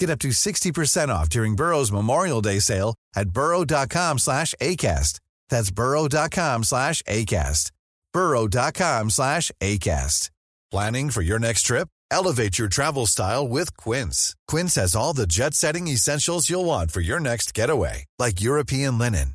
Get up to 60% off during Burrow's Memorial Day sale at burrow.com slash ACAST. That's burrow.com slash ACAST. burrow.com slash ACAST. Planning for your next trip? Elevate your travel style with Quince. Quince has all the jet-setting essentials you'll want for your next getaway, like European linen,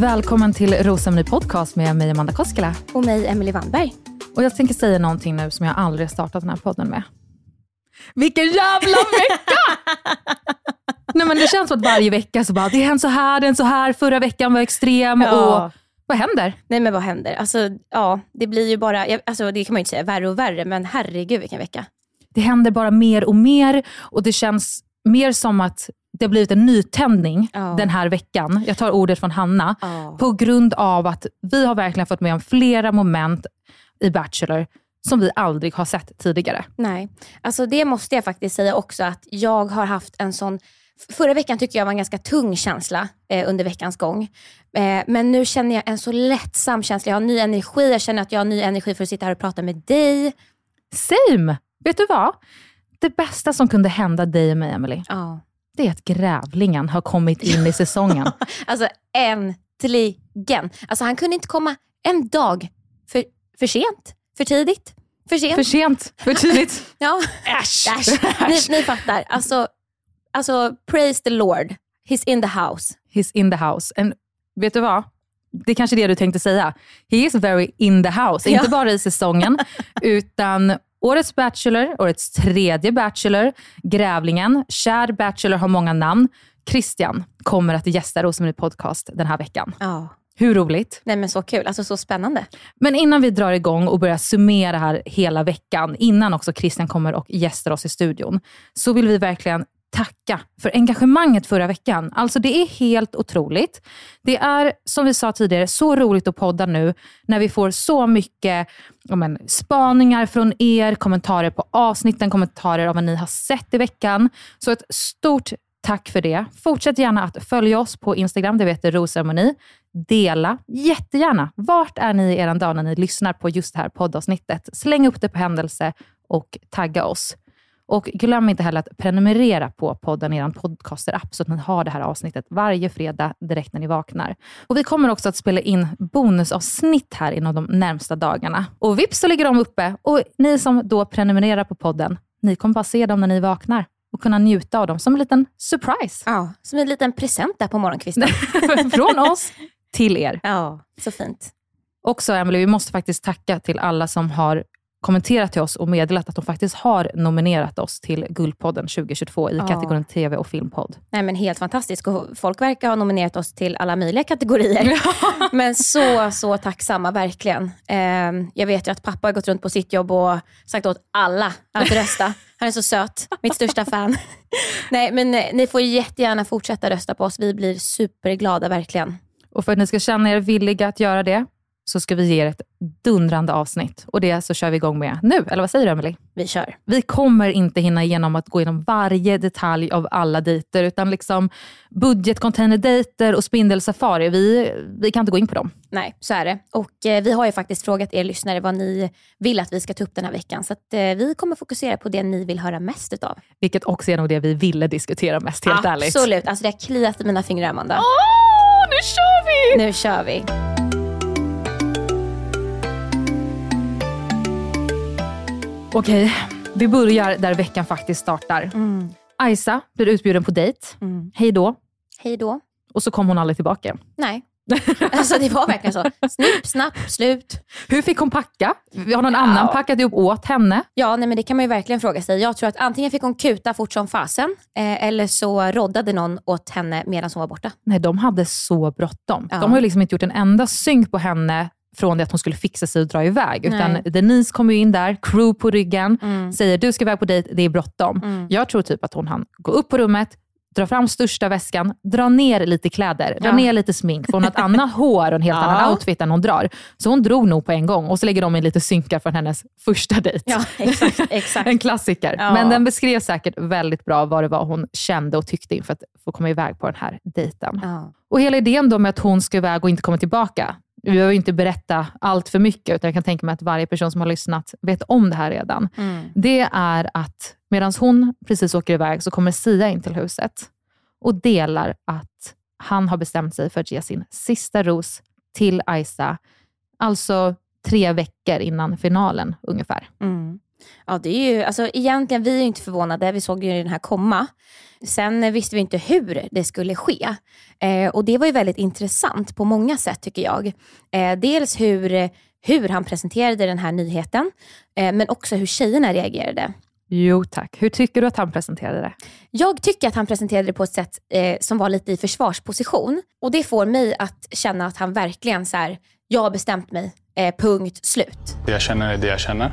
Välkommen till Rosceremoni Podcast med mig Amanda Koskela. Och mig, Emily Wannberg. Och jag tänker säga någonting nu som jag aldrig startat den här podden med. Vilken jävla vecka! Nej, men det känns som att varje vecka så bara, det är en så här, det är en så här, förra veckan var extrem Ja. och vad händer? Nej men vad händer? Alltså, ja, det blir ju bara, alltså, det kan man ju inte säga värre och värre, men herregud vilken vecka. Det händer bara mer och mer och det känns mer som att det har blivit en nytändning Ja. den här veckan. Jag tar ordet från Hanna. Ja. På grund av att vi har verkligen fått med om flera moment i Bachelor som vi aldrig har sett tidigare. Nej, alltså det måste jag faktiskt säga också att jag har haft en sån Förra veckan tyckte jag var en ganska tung känsla eh, under veckans gång. Eh, men nu känner jag en så lättsam känsla. Jag har ny energi. Jag känner att jag har ny energi för att sitta här och prata med dig. Same! Vet du vad? Det bästa som kunde hända dig och mig, Emily, Ja. Det är att grävlingen har kommit in i säsongen. Alltså äntligen. Alltså han kunde inte komma en dag för, för sent, för tidigt, för sent. för sent, för tidigt. ja. Äsch! Äsch. Ni, ni fattar. Alltså, alltså, praise the Lord. He's in the house. He's in the house. And vet du vad? Det är kanske det du tänkte säga. He is very in the house. Ja. Inte bara i säsongen, utan årets Bachelor, årets tredje Bachelor, Grävlingen, Kär Bachelor har många namn. Christian kommer att gästa Rosemarie Podcast den här veckan. Ja. Hur roligt? Nej men så kul. Alltså så spännande. Men innan vi drar igång och börjar summera här hela veckan, innan också Christian kommer och gästar oss i studion, så vill vi verkligen tacka för engagemanget förra veckan. Alltså det är helt otroligt. Det är, som vi sa tidigare, så roligt att podda nu när vi får så mycket ja, men, spaningar från er, kommentarer på avsnitten, kommentarer om vad ni har sett i veckan. Så ett stort tack för det. Fortsätt gärna att följa oss på Instagram, det heter Rosceremoni. Dela jättegärna. Vart är ni i er dag när ni lyssnar på just det här poddavsnittet? Släng upp det på händelse och tagga oss. Och glöm inte heller att prenumerera på podden i er podcaster-app så att ni har det här avsnittet varje fredag direkt när ni vaknar. Och Vi kommer också att spela in bonusavsnitt här inom de närmsta dagarna. Och vips så ligger de uppe och ni som då prenumererar på podden, ni kommer bara se dem när ni vaknar. och kunna njuta av dem som en liten surprise. Ja, som en liten present där på morgonkvisten. Från oss till er. ja, så fint. Också Emily, vi måste faktiskt tacka till alla som har kommenterat till oss och meddelat att de faktiskt har nominerat oss till Guldpodden 2022 i Ja. kategorin TV och filmpodd. Nej, men helt fantastiskt. Folk verkar ha nominerat oss till alla möjliga kategorier. men så, så tacksamma, verkligen. Eh, jag vet ju att pappa har gått runt på sitt jobb och sagt åt alla att rösta. Han är så söt, mitt största fan. Nej, men eh, ni får jättegärna fortsätta rösta på oss. Vi blir superglada, verkligen. Och för att ni ska känna er villiga att göra det, så ska vi ge er ett dundrande avsnitt. Och det så kör vi igång med nu, eller vad säger du Emily? Vi kör. Vi kommer inte hinna igenom att gå igenom varje detalj av alla dejter, utan liksom budgetcontainerdejter och spindelsafari, vi, vi kan inte gå in på dem. Nej, så är det. Och eh, vi har ju faktiskt frågat er lyssnare vad ni vill att vi ska ta upp den här veckan. Så att, eh, vi kommer fokusera på det ni vill höra mest utav. Vilket också är nog det vi ville diskutera mest, helt ärligt. Absolut. Alltså det har kliat i mina fingrar, Amanda. Åh, nu kör vi! Nu kör vi. Okej, vi börjar där veckan faktiskt startar. Aisa blir utbjuden på dejt. Mm. Hej då. Hej då. Och så kom hon aldrig tillbaka. Nej. Alltså det var verkligen så. Snipp, snapp, slut. Hur fick hon packa? Har någon annan packat ihop åt henne? Ja, nej, men det kan man ju verkligen fråga sig. Jag tror att antingen fick hon kuta fort som fasen eh, eller så roddade någon åt henne medan hon var borta. Nej, de hade så bråttom. Ja. De har ju liksom inte gjort en enda synk på henne från det att hon skulle fixa sig och dra iväg. Utan Nej. Denise kommer in där, crew på ryggen, Mm. säger du ska iväg på dejt, det är bråttom. Jag tror typ att hon hann gå upp på rummet, dra fram största väskan, dra ner lite kläder, dra Ja. ner lite smink, för hon har ett annat hår och en helt Ja. annan outfit än hon drar. Så hon drog nog på en gång och så lägger de in lite synkar från hennes första dejt. Ja, exakt. exakt. En klassiker. Ja. Men den beskrev säkert väldigt bra vad det var hon kände och tyckte inför att få komma iväg på den här dejten. Och hela idén då med att hon ska iväg och inte komma tillbaka, vi behöver inte berätta allt för mycket, utan jag kan tänka mig att varje person som har lyssnat vet om det här redan. Mm. Det är att medan hon precis åker iväg så kommer Sia in till huset och delar att han har bestämt sig för att ge sin sista ros till Aisa, alltså tre veckor innan finalen ungefär. Mm. Ja, det är ju, alltså, egentligen, vi är inte förvånade. Vi såg ju den här komma. Sen visste vi inte hur det skulle ske. Eh, och Det var ju väldigt intressant på många sätt tycker jag. Eh, dels hur, hur han presenterade den här nyheten, eh, men också hur tjejerna reagerade. Jo tack. Hur tycker du att han presenterade det? Jag tycker att han presenterade det på ett sätt eh, som var lite i försvarsposition. Och Det får mig att känna att han verkligen så här, jag har bestämt mig, eh, punkt slut. Det jag känner är det jag känner.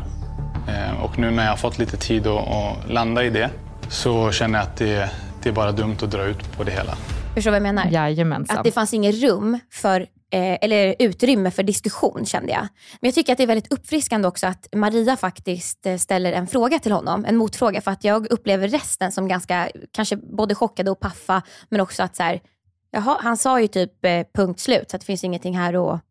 Eh, Och nu när jag har fått lite tid att, att landa i det så känner jag att det, det är bara dumt att dra ut på det hela. Förstår du vad jag menar? Jajamensan. Att det fanns inget rum för, eh, eller utrymme för diskussion kände jag. Men jag tycker att det är väldigt uppfriskande också att Maria faktiskt eh, ställer en fråga till honom. En motfråga. För att jag upplever resten som ganska, kanske både chockade och paffa. Men också att så här, jaha, han sa ju typ punkt slut. Så att det finns ingenting här att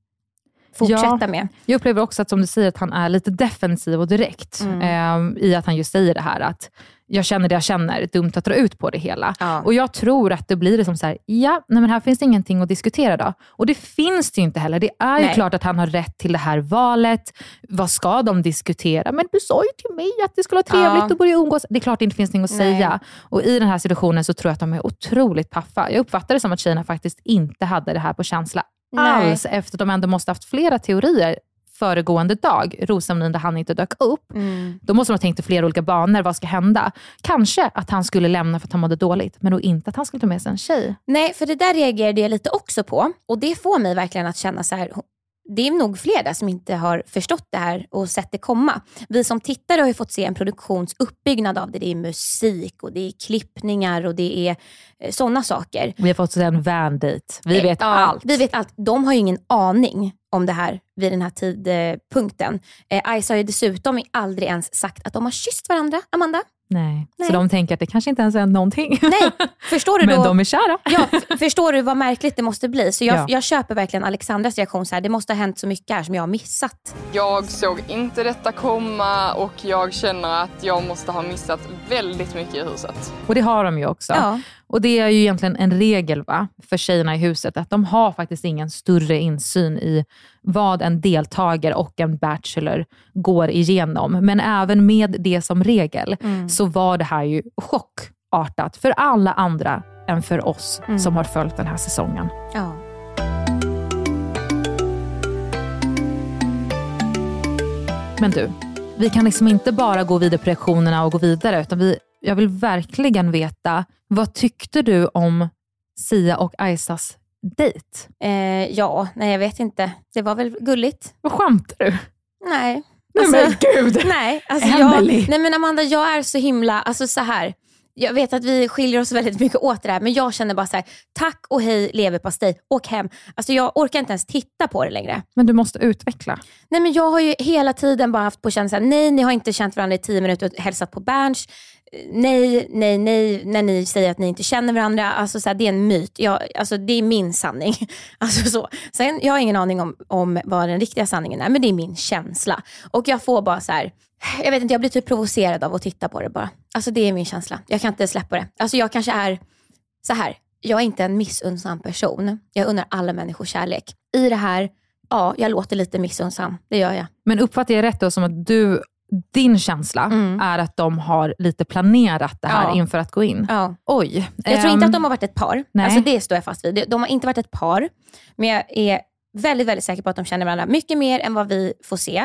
fortsätta Ja. med. Jag upplever också att som du säger, att han är lite defensiv och direkt Mm. eh, i att han just säger det här att jag känner det jag känner, dumt att dra ut på det hela. Ja. Och jag tror att det blir liksom så här, ja, nej men här finns det ingenting att diskutera då. Och det finns det ju inte heller. Det är ju Nej. klart att han har rätt till det här valet. Vad ska de diskutera? Men du sa ju till mig att det skulle vara trevligt Ja. att börja umgås. Det är klart det inte finns någonting att Nej. säga. Och i den här situationen så tror jag att de är otroligt paffa. Jag uppfattar det som att tjejerna faktiskt inte hade det här på känsla Nej. alls, efter att de ändå måste haft flera teorier föregående dag, där han inte dök upp. Mm. Då måste de ha tänkt i flera olika banor. Vad ska hända? Kanske att han skulle lämna för att han mådde dåligt, men då inte att han skulle ta med sig en tjej. Nej, för det där reagerade jag lite också på. Och det får mig verkligen att känna så här. Det är nog fler där som inte har förstått det här och sett det komma. Vi som tittare har fått se en produktionsuppbyggnad av det. Det är musik och det är klippningar och det är sådana saker. Vi har fått se en van date. Vi vet Ja, allt. Vi vet allt. De har ju ingen aning om det här vid den här tidpunkten. Eh, Ice har ju dessutom aldrig ens sagt att de har kysst varandra, Amanda. Nej. Nej. Så de tänker att det kanske inte ens är någonting. Nej, förstår du men då? de är kära. Ja, förstår du vad märkligt det måste bli? Så jag, Ja. jag köper verkligen Alexandras reaktion så här. Det måste ha hänt så mycket här som jag har missat. Jag såg inte detta komma och jag känner att jag måste ha missat väldigt mycket i huset. Och det har de ju också. Ja. Och det är ju egentligen en regel va, för tjejerna i huset, att de har faktiskt ingen större insyn i vad en deltagare och en bachelor går igenom. Men även med det som regel så var det här ju chock chockartat för alla andra än för oss som har följt den här säsongen. Ja. Men du, vi kan liksom inte bara gå vidare på reaktionerna och gå vidare, utan vi, jag vill verkligen veta, vad tyckte du om Sia och Aisas dejt? Eh, ja, nej jag vet inte. Det var väl gulligt? Vad skämtar du? Nej. Nej men gud! Nej, alltså jag, nej men Amanda, jag är så himla, alltså så här. Jag vet att vi skiljer oss väldigt mycket åt det här, men jag känner bara så här, tack och hej leverpastej, åk hem. Alltså jag orkar inte ens titta på det längre. Men du måste utveckla. Nej men jag har ju hela tiden bara haft på känslan, nej ni har inte känt varandra i tio minuter och hälsat på Berns. Nej, nej, nej, när ni säger att ni inte känner varandra. Alltså så här, det är en myt. Jag, alltså, det är min sanning. Alltså, så. Sen, jag har ingen aning om, om vad den riktiga sanningen är, men det är min känsla. Och jag får bara så här, jag vet inte, jag blir typ provocerad av att titta på det bara. Alltså det är min känsla. Jag kan inte släppa det. Alltså jag kanske är, så här, jag är inte en missunnsam person. Jag unnar alla människor kärlek. I det här, ja, jag låter lite missunnsam. Det gör jag. Men uppfattar jag rätt då som att du, din känsla är att de har lite planerat det här Ja. inför att gå in? Ja. Oj. Jag tror Ehm, inte att de har varit ett par. nej. Alltså det står jag fast vid. De har inte varit ett par. Men jag är väldigt, väldigt säker på att de känner varandra mycket mer än vad vi får se.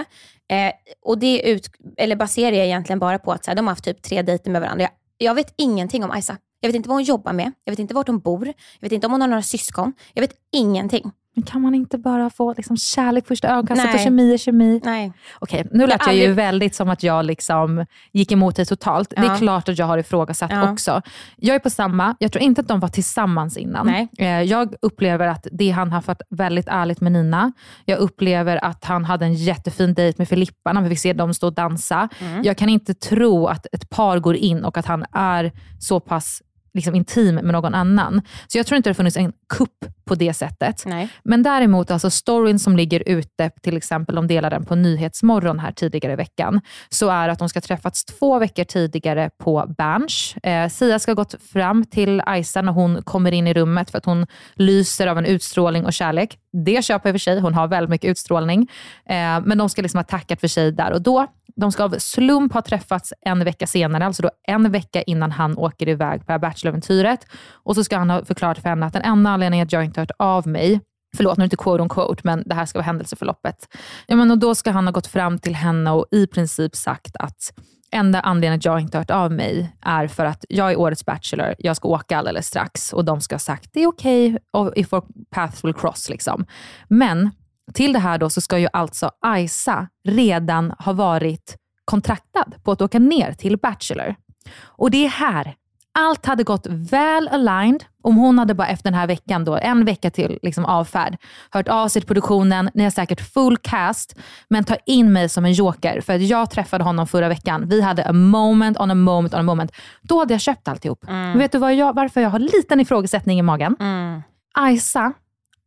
Eh, och det ut, eller baserar jag egentligen bara på att så här, de har haft typ tre dejter med varandra. Jag, jag vet ingenting om Aisa. Jag vet inte vad hon jobbar med. Jag vet inte vart hon bor. Jag vet inte om hon har några syskon. Jag vet ingenting. Men kan man inte bara få liksom kärlek första ögonkastet och kemi är kemi? Nej. Okej, nu lät jag, har ju väldigt som att jag liksom gick emot dig totalt. Det är Ja. klart att jag har ifrågasatt Ja. också. Jag är på samma, jag tror inte att de var tillsammans innan. Nej. Eh, Jag upplever att det han har varit väldigt ärligt med Nina. Jag upplever att han hade en jättefin dejt med Filippa när vi fick se dem stå och dansa. Mm. Jag kan inte tro att ett par går in och att han är så pass liksom, intim med någon annan. Så jag tror inte det har funnits en kupp på det sättet. Nej. Men däremot, alltså storyn som ligger ute, till exempel de delade den på Nyhetsmorgon här tidigare i veckan, så är att de ska träffats två veckor tidigare på Berns. Eh, Sia ska ha gått fram till Aisa när hon kommer in i rummet för att hon lyser av en utstrålning och kärlek. Det köper jag för sig, hon har väldigt mycket utstrålning. Eh, men de ska liksom ha tackat för sig där och då. De ska av slump ha träffats en vecka senare, alltså då en vecka innan han åker iväg på det Bachelor-äventyret. Och så ska han ha förklarat för henne att den enda anledningen att jag inte hört av mig Förlåt, nu är det inte quote on quote, men det här ska vara händelseförloppet. Ja, men och då ska han ha gått fram till henne och i princip sagt att enda anledningen att jag inte hört av mig är för att jag är årets Bachelor, jag ska åka alldeles strax och de ska ha sagt det är okej okay, if our paths will cross. Liksom. Men till det här då så ska ju alltså Aisa redan ha varit kontraktad på att åka ner till Bachelor. Och det är här allt hade gått väl aligned om hon hade bara efter den här veckan, då, en vecka till liksom avfärd, hört av sig till produktionen. Ni har säkert full cast, men ta in mig som en joker. För att jag träffade honom förra veckan. Vi hade a moment on a moment on a moment. Då hade jag köpt alltihop. Men vet du jag, varför jag har liten ifrågasättning i magen? Mm. Aisa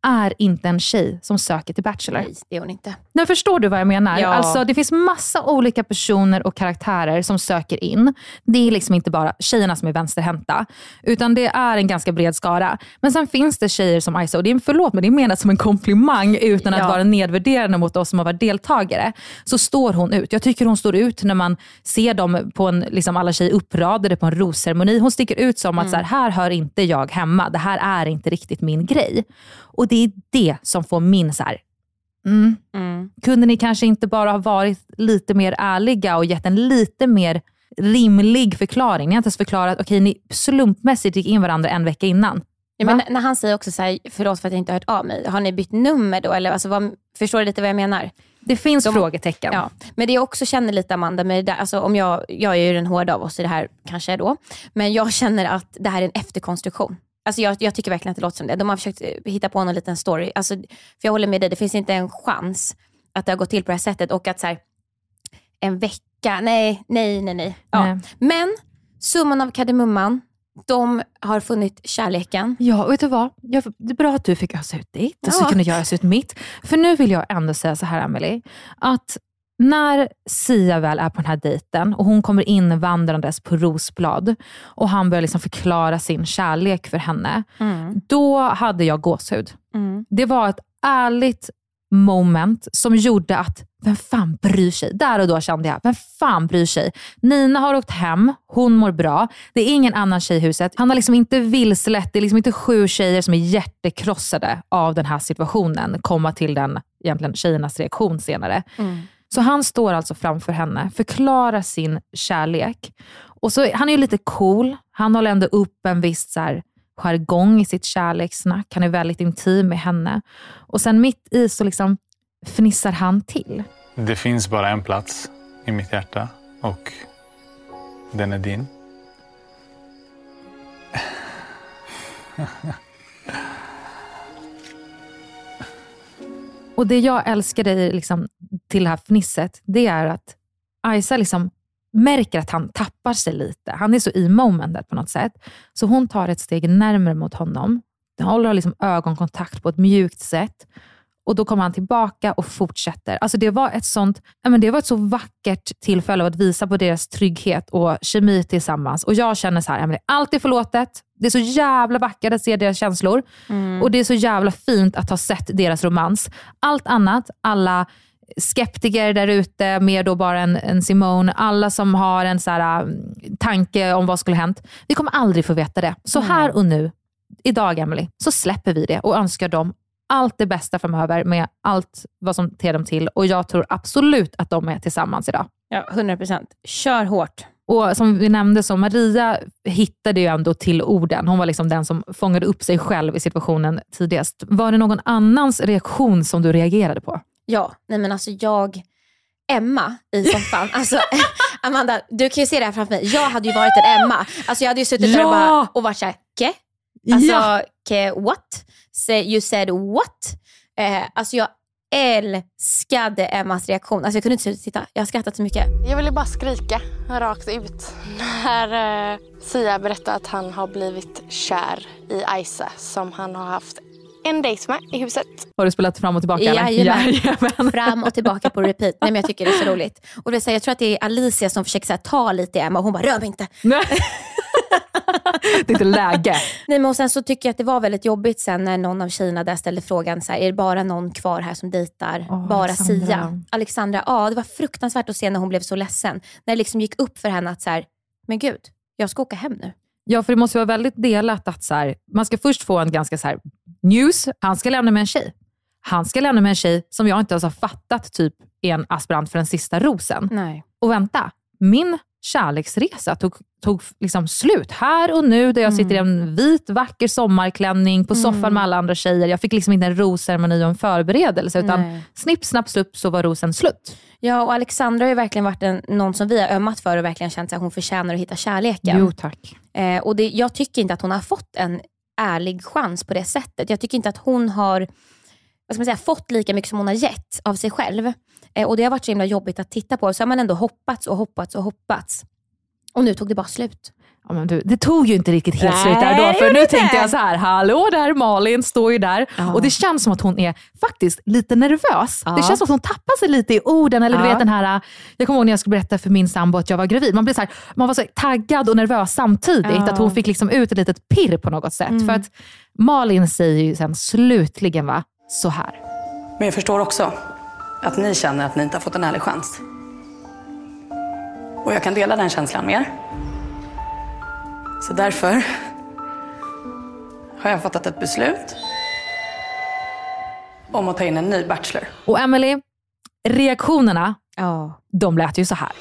är inte en tjej som söker till Bachelor. Nej, det är hon inte. Nu förstår du vad jag menar? Ja. Alltså, det finns massa olika personer och karaktärer som söker in. Det är liksom inte bara tjejerna som är vänsterhänta, utan det är en ganska bred skara. Men sen finns det tjejer som Isa, och det är, förlåt men det är menat som en komplimang utan att Ja. vara nedvärderande mot oss som har varit deltagare. Så står hon ut. Jag tycker hon står ut när man ser dem på en, liksom alla tjejer uppradade på en rosceremoni. Hon sticker ut som att så här, här hör inte jag hemma. Det här är inte riktigt min grej. Och det är det som får min så här, mm, Mm. kunde ni kanske inte bara ha varit lite mer ärliga och gett en lite mer rimlig förklaring? Ni har inte ens förklarat, okej ni slumpmässigt gick in varandra en vecka innan. Ja, Va? men när han säger också så här, förlåt för att jag inte har hört av mig. Har ni bytt nummer då? Eller, alltså, vad, förstår du lite vad jag menar? Det finns De- frågetecken. Ja. Men det jag också känner lite Amanda, med det där, alltså, om jag, jag är ju den hårda av oss i det här kanske då, men jag känner att det här är en efterkonstruktion. Alltså jag, jag tycker verkligen att det låter som det. De har försökt eh, hitta på någon liten story. Alltså, för jag håller med dig, det finns inte en chans att det har gått till på det här sättet och att så här, en vecka, nej, nej, nej, nej. Ja. Nej. Men summan av kardemumman, de har funnit kärleken. Ja, vet du vad? Jag, det är bra att du fick ösa ut ditt och så Ja. kunde jag ösa ut mitt. För nu vill jag ändå säga så här, Amelie, att när Sia väl är på den här dejten och hon kommer invandrandes på rosblad och han börjar liksom förklara sin kärlek för henne, då hade jag gåshud. Mm. Det var ett ärligt moment som gjorde att, vem fan bryr sig? Där och då kände jag, vem fan bryr sig? Nina har åkt hem, hon mår bra. Det är ingen annan tjej i huset. Han har liksom inte vilselett, det är liksom inte sju tjejer som är hjärtekrossade av den här situationen, komma till den egentligen tjejernas reaktion senare. Så han står alltså framför henne, förklarar sin kärlek. Och så, han är ju lite cool. Han håller ändå upp en viss så här, jargong i sitt kärlekssnack. Han är väldigt intim med henne. Och sen mitt i så liksom fnissar han till. Det finns bara en plats i mitt hjärta och den är din. Och det jag älskar dig liksom, till det här fnisset, det är att Isa liksom märker att han tappar sig lite. Han är så i momentet på något sätt. Så hon tar ett steg närmare mot honom. De håller liksom ögonkontakt på ett mjukt sätt. Och Då kommer han tillbaka och fortsätter. Alltså det, var ett sånt, men det var ett så vackert tillfälle att visa på deras trygghet och kemi tillsammans. Och Jag känner så här, men allt är förlåtet. Det är så jävla vackert att se deras känslor. Och det är så jävla fint att ha sett deras romans. Allt annat, alla skeptiker där ute, mer då bara en, en Simone, alla som har en så här, um, tanke om vad skulle hänt. Vi kommer aldrig få veta det. Så här och nu, idag Emily, så släpper vi det och önskar dem allt det bästa framöver med allt vad som ter dem till. Och jag tror absolut att de är tillsammans idag. Ja, 100 procent. Kör hårt. Och som vi nämnde, så Maria hittade ju ändå till orden. Hon var liksom den som fångade upp sig själv i situationen tidigast. Var det någon annans reaktion som du reagerade på? Ja, nej men alltså jag, Emma i soffan. Alltså, Amanda, du kan ju se det här framför mig. Jag hade ju varit en Emma. Alltså jag hade ju suttit där och, Ja! bara, och varit såhär? Alltså, Ja! ke, what? Say, you said what? Eh, alltså jag älskade Emmas reaktion. Alltså jag kunde inte titta. Jag har skrattat så mycket. Jag ville bara skrika rakt ut när eh, Sia berättade att han har blivit kär i Isa som han har haft en dejt med i huset. Har du spelat fram och tillbaka? Jajamän. Jajamän. Fram och tillbaka på repeat. Nej, men jag tycker det är så roligt. Och det är så här, jag tror att det är Alicia som försöker så här, ta lite i Emma och hon bara, rör mig inte. Det är inte läge. Nej, men och sen så tycker jag att det var väldigt jobbigt sen när någon av tjejerna där ställde frågan, så här, är det bara någon kvar här som dejtar Åh, bara Alexandra. Sia? Alexandra, ja det var fruktansvärt att se när hon blev så ledsen. När det liksom gick upp för henne att så här, men gud, jag ska åka hem nu. Ja, för det måste vara väldigt delat att så här, man ska först få en ganska så här, news. Han ska lämna med en tjej. Han ska lämna med en tjej som jag inte ens har fattat typ är en aspirant för den sista rosen. Nej. Och vänta, min kärleksresa tog, tog liksom slut här och nu där jag sitter i en vit vacker sommarklänning på soffan med alla andra tjejer. Jag fick liksom inte en rosceremoni och en förberedelse utan Nej. snipp, snapp, slupp så var rosen slut. Ja, och Alexandra har ju verkligen varit en, någon som vi har ömmat för och verkligen känt att hon förtjänar att hitta kärleken. Jo tack. Eh, och det, jag tycker inte att hon har fått en ärlig chans på det sättet. Jag tycker inte att hon har vad ska man säga, fått lika mycket som hon har gett av sig själv. Eh, och Det har varit så himla jobbigt att titta på. Så har man ändå hoppats och hoppats och hoppats. Och nu tog det bara slut. Ja, men du, det tog ju inte riktigt helt Nej, slut där då, för nu inte. tänkte jag så här, hallå där Malin står ju där. Ja. Och det känns som att hon är faktiskt lite nervös. Ja. Det känns som att hon tappar sig lite i orden. Eller du Ja. vet den här, jag kommer ihåg när jag skulle berätta för min sambo att jag var gravid. Man, blev så här, man var så taggad och nervös samtidigt. Att hon fick liksom ut ett litet pirr på något sätt. Mm. För att Malin säger ju sen slutligen va, så här. Men jag förstår också att ni känner att ni inte har fått en ärlig chans. Och jag kan dela den känslan med er. Så därför har jag fattat ett beslut om att ta in en ny bachelor. Och Emily, reaktionerna, Ja. de lät ju så här.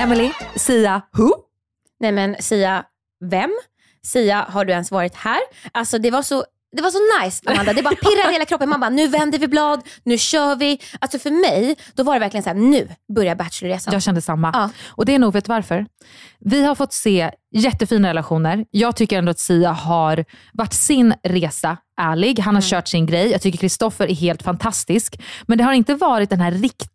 Emily, Sia, who? Nej men Sia, vem? Sia, har du ens varit här? Alltså det var så det var så nice Amanda, det bara pirrade i hela kroppen. Man bara, nu vänder vi blad, nu kör vi. Alltså för mig, då var det verkligen så här, nu börjar Bachelorresan. Jag kände samma. Ja. Och det är nog, vet varför? Vi har fått se jättefina relationer. Jag tycker ändå att Sia har varit sin resa ärlig. Han har kört sin grej. Jag tycker Kristoffer är helt fantastisk. Men det har inte varit den här riktiga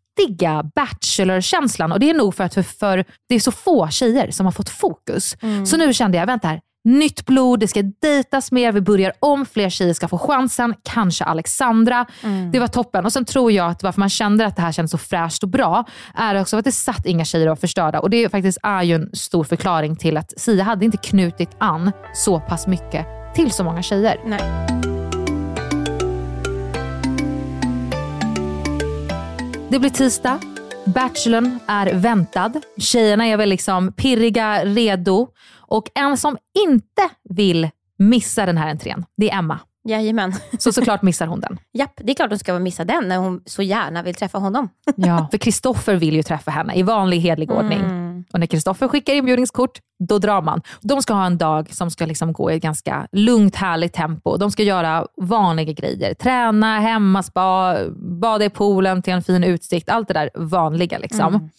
bachelor-känslan. Och det är nog för att för, för det är så få tjejer som har fått fokus. Så nu kände jag, vänta här, nytt blod, det ska dejtas mer, vi börjar om, fler tjejer ska få chansen, kanske Alexandra. Det var toppen. Och Sen tror jag att varför man kände att det här kändes så fräscht och bra, är också att det satt inga tjejer och var förstörda. Och det faktiskt är ju en stor förklaring till att Sia hade inte knutit an så pass mycket till så många tjejer. Nej. Det blir tisdag. Bachelorn är väntad. Tjejerna är väl liksom pirriga, redo. Och en som inte vill missa den här entrén, det är Emma. Jajamän. Så såklart missar hon den. Japp, det är klart hon ska missa den när hon så gärna vill träffa honom. Ja. För Kristoffer vill ju träffa henne i vanlig hedlig ordning. Och när Kristoffer skickar inbjudningskort, då drar man. De ska ha en dag som ska liksom gå i ett ganska lugnt, härligt tempo. De ska göra vanliga grejer. Träna, hemmaspa, bada i poolen till en fin utsikt. Allt det där vanliga. Liksom.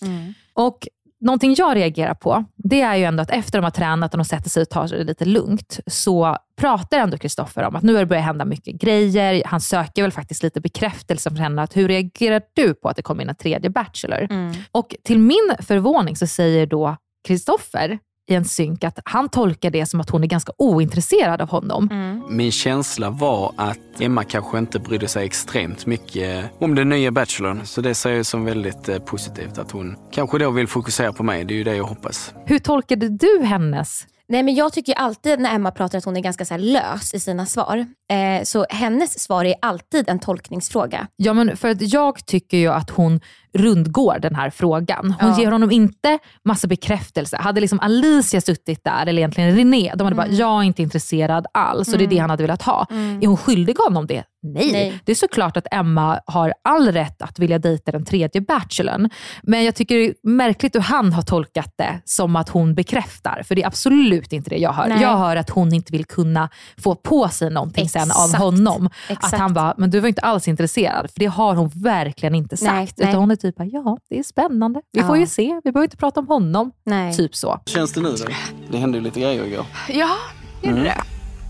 Och Någonting jag reagerar på, det är ju ändå att efter de har tränat och de sätter sig och tar det lite lugnt, så pratar ändå Kristoffer om att nu har det börjat hända mycket grejer. Han söker väl faktiskt lite bekräftelse från henne. Att hur reagerar du på att det kommer in en tredje Bachelor? Och till min förvåning så säger då Kristoffer i en synk att han tolkar det som att hon är ganska ointresserad av honom. Min känsla var att Emma kanske inte brydde sig extremt mycket om den nya Bachelorn. Så det ser jag som väldigt eh, positivt att hon kanske då vill fokusera på mig. Det är ju det jag hoppas. Hur tolkade du hennes Nej, men jag tycker alltid när Emma pratar att hon är ganska så här lös i sina svar. Eh, så hennes svar är alltid en tolkningsfråga. Ja, men för att jag tycker ju att hon rundgår den här frågan. Hon Ja. ger honom inte massa bekräftelse. Hade liksom Alicia suttit där, eller egentligen René, de hade bara, jag är inte intresserad alls. Och det är det han hade velat ha. Är hon skyldig honom det? Nej. Nej. Det är såklart att Emma har all rätt att vilja dejta den tredje bachelorn. Men jag tycker det är märkligt hur han har tolkat det som att hon bekräftar. För det är absolut inte det jag hör. Nej. Jag hör att hon inte vill kunna få på sig någonting sen av Exakt. honom. Exakt. Att han bara, men du var inte alls intresserad. För det har hon verkligen inte sagt. Nej, nej. Utan hon är typ, ja det är spännande. Vi Ja. får ju se. Vi behöver inte prata om honom. Nej. Typ så. Hur känns det nu då? Det hände ju lite grejer igår. Ja, gjorde det.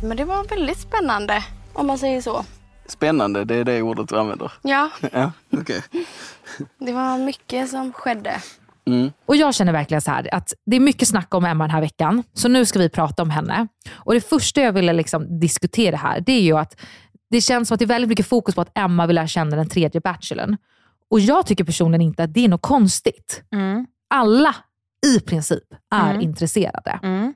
Men det var väldigt spännande om man säger så. Spännande, det är det ordet du använder. Ja, Ja, okej. det var mycket som skedde. Och jag känner verkligen så här att det är mycket snack om Emma den här veckan. Så nu ska vi prata om henne. Och det första jag ville liksom diskutera här, det är ju att det känns som att det är väldigt mycket fokus på att Emma vill lära känna den tredje bachelorn. Och jag tycker personligen inte att det är något konstigt. Mm. Alla i princip är Mm. intresserade. Mm.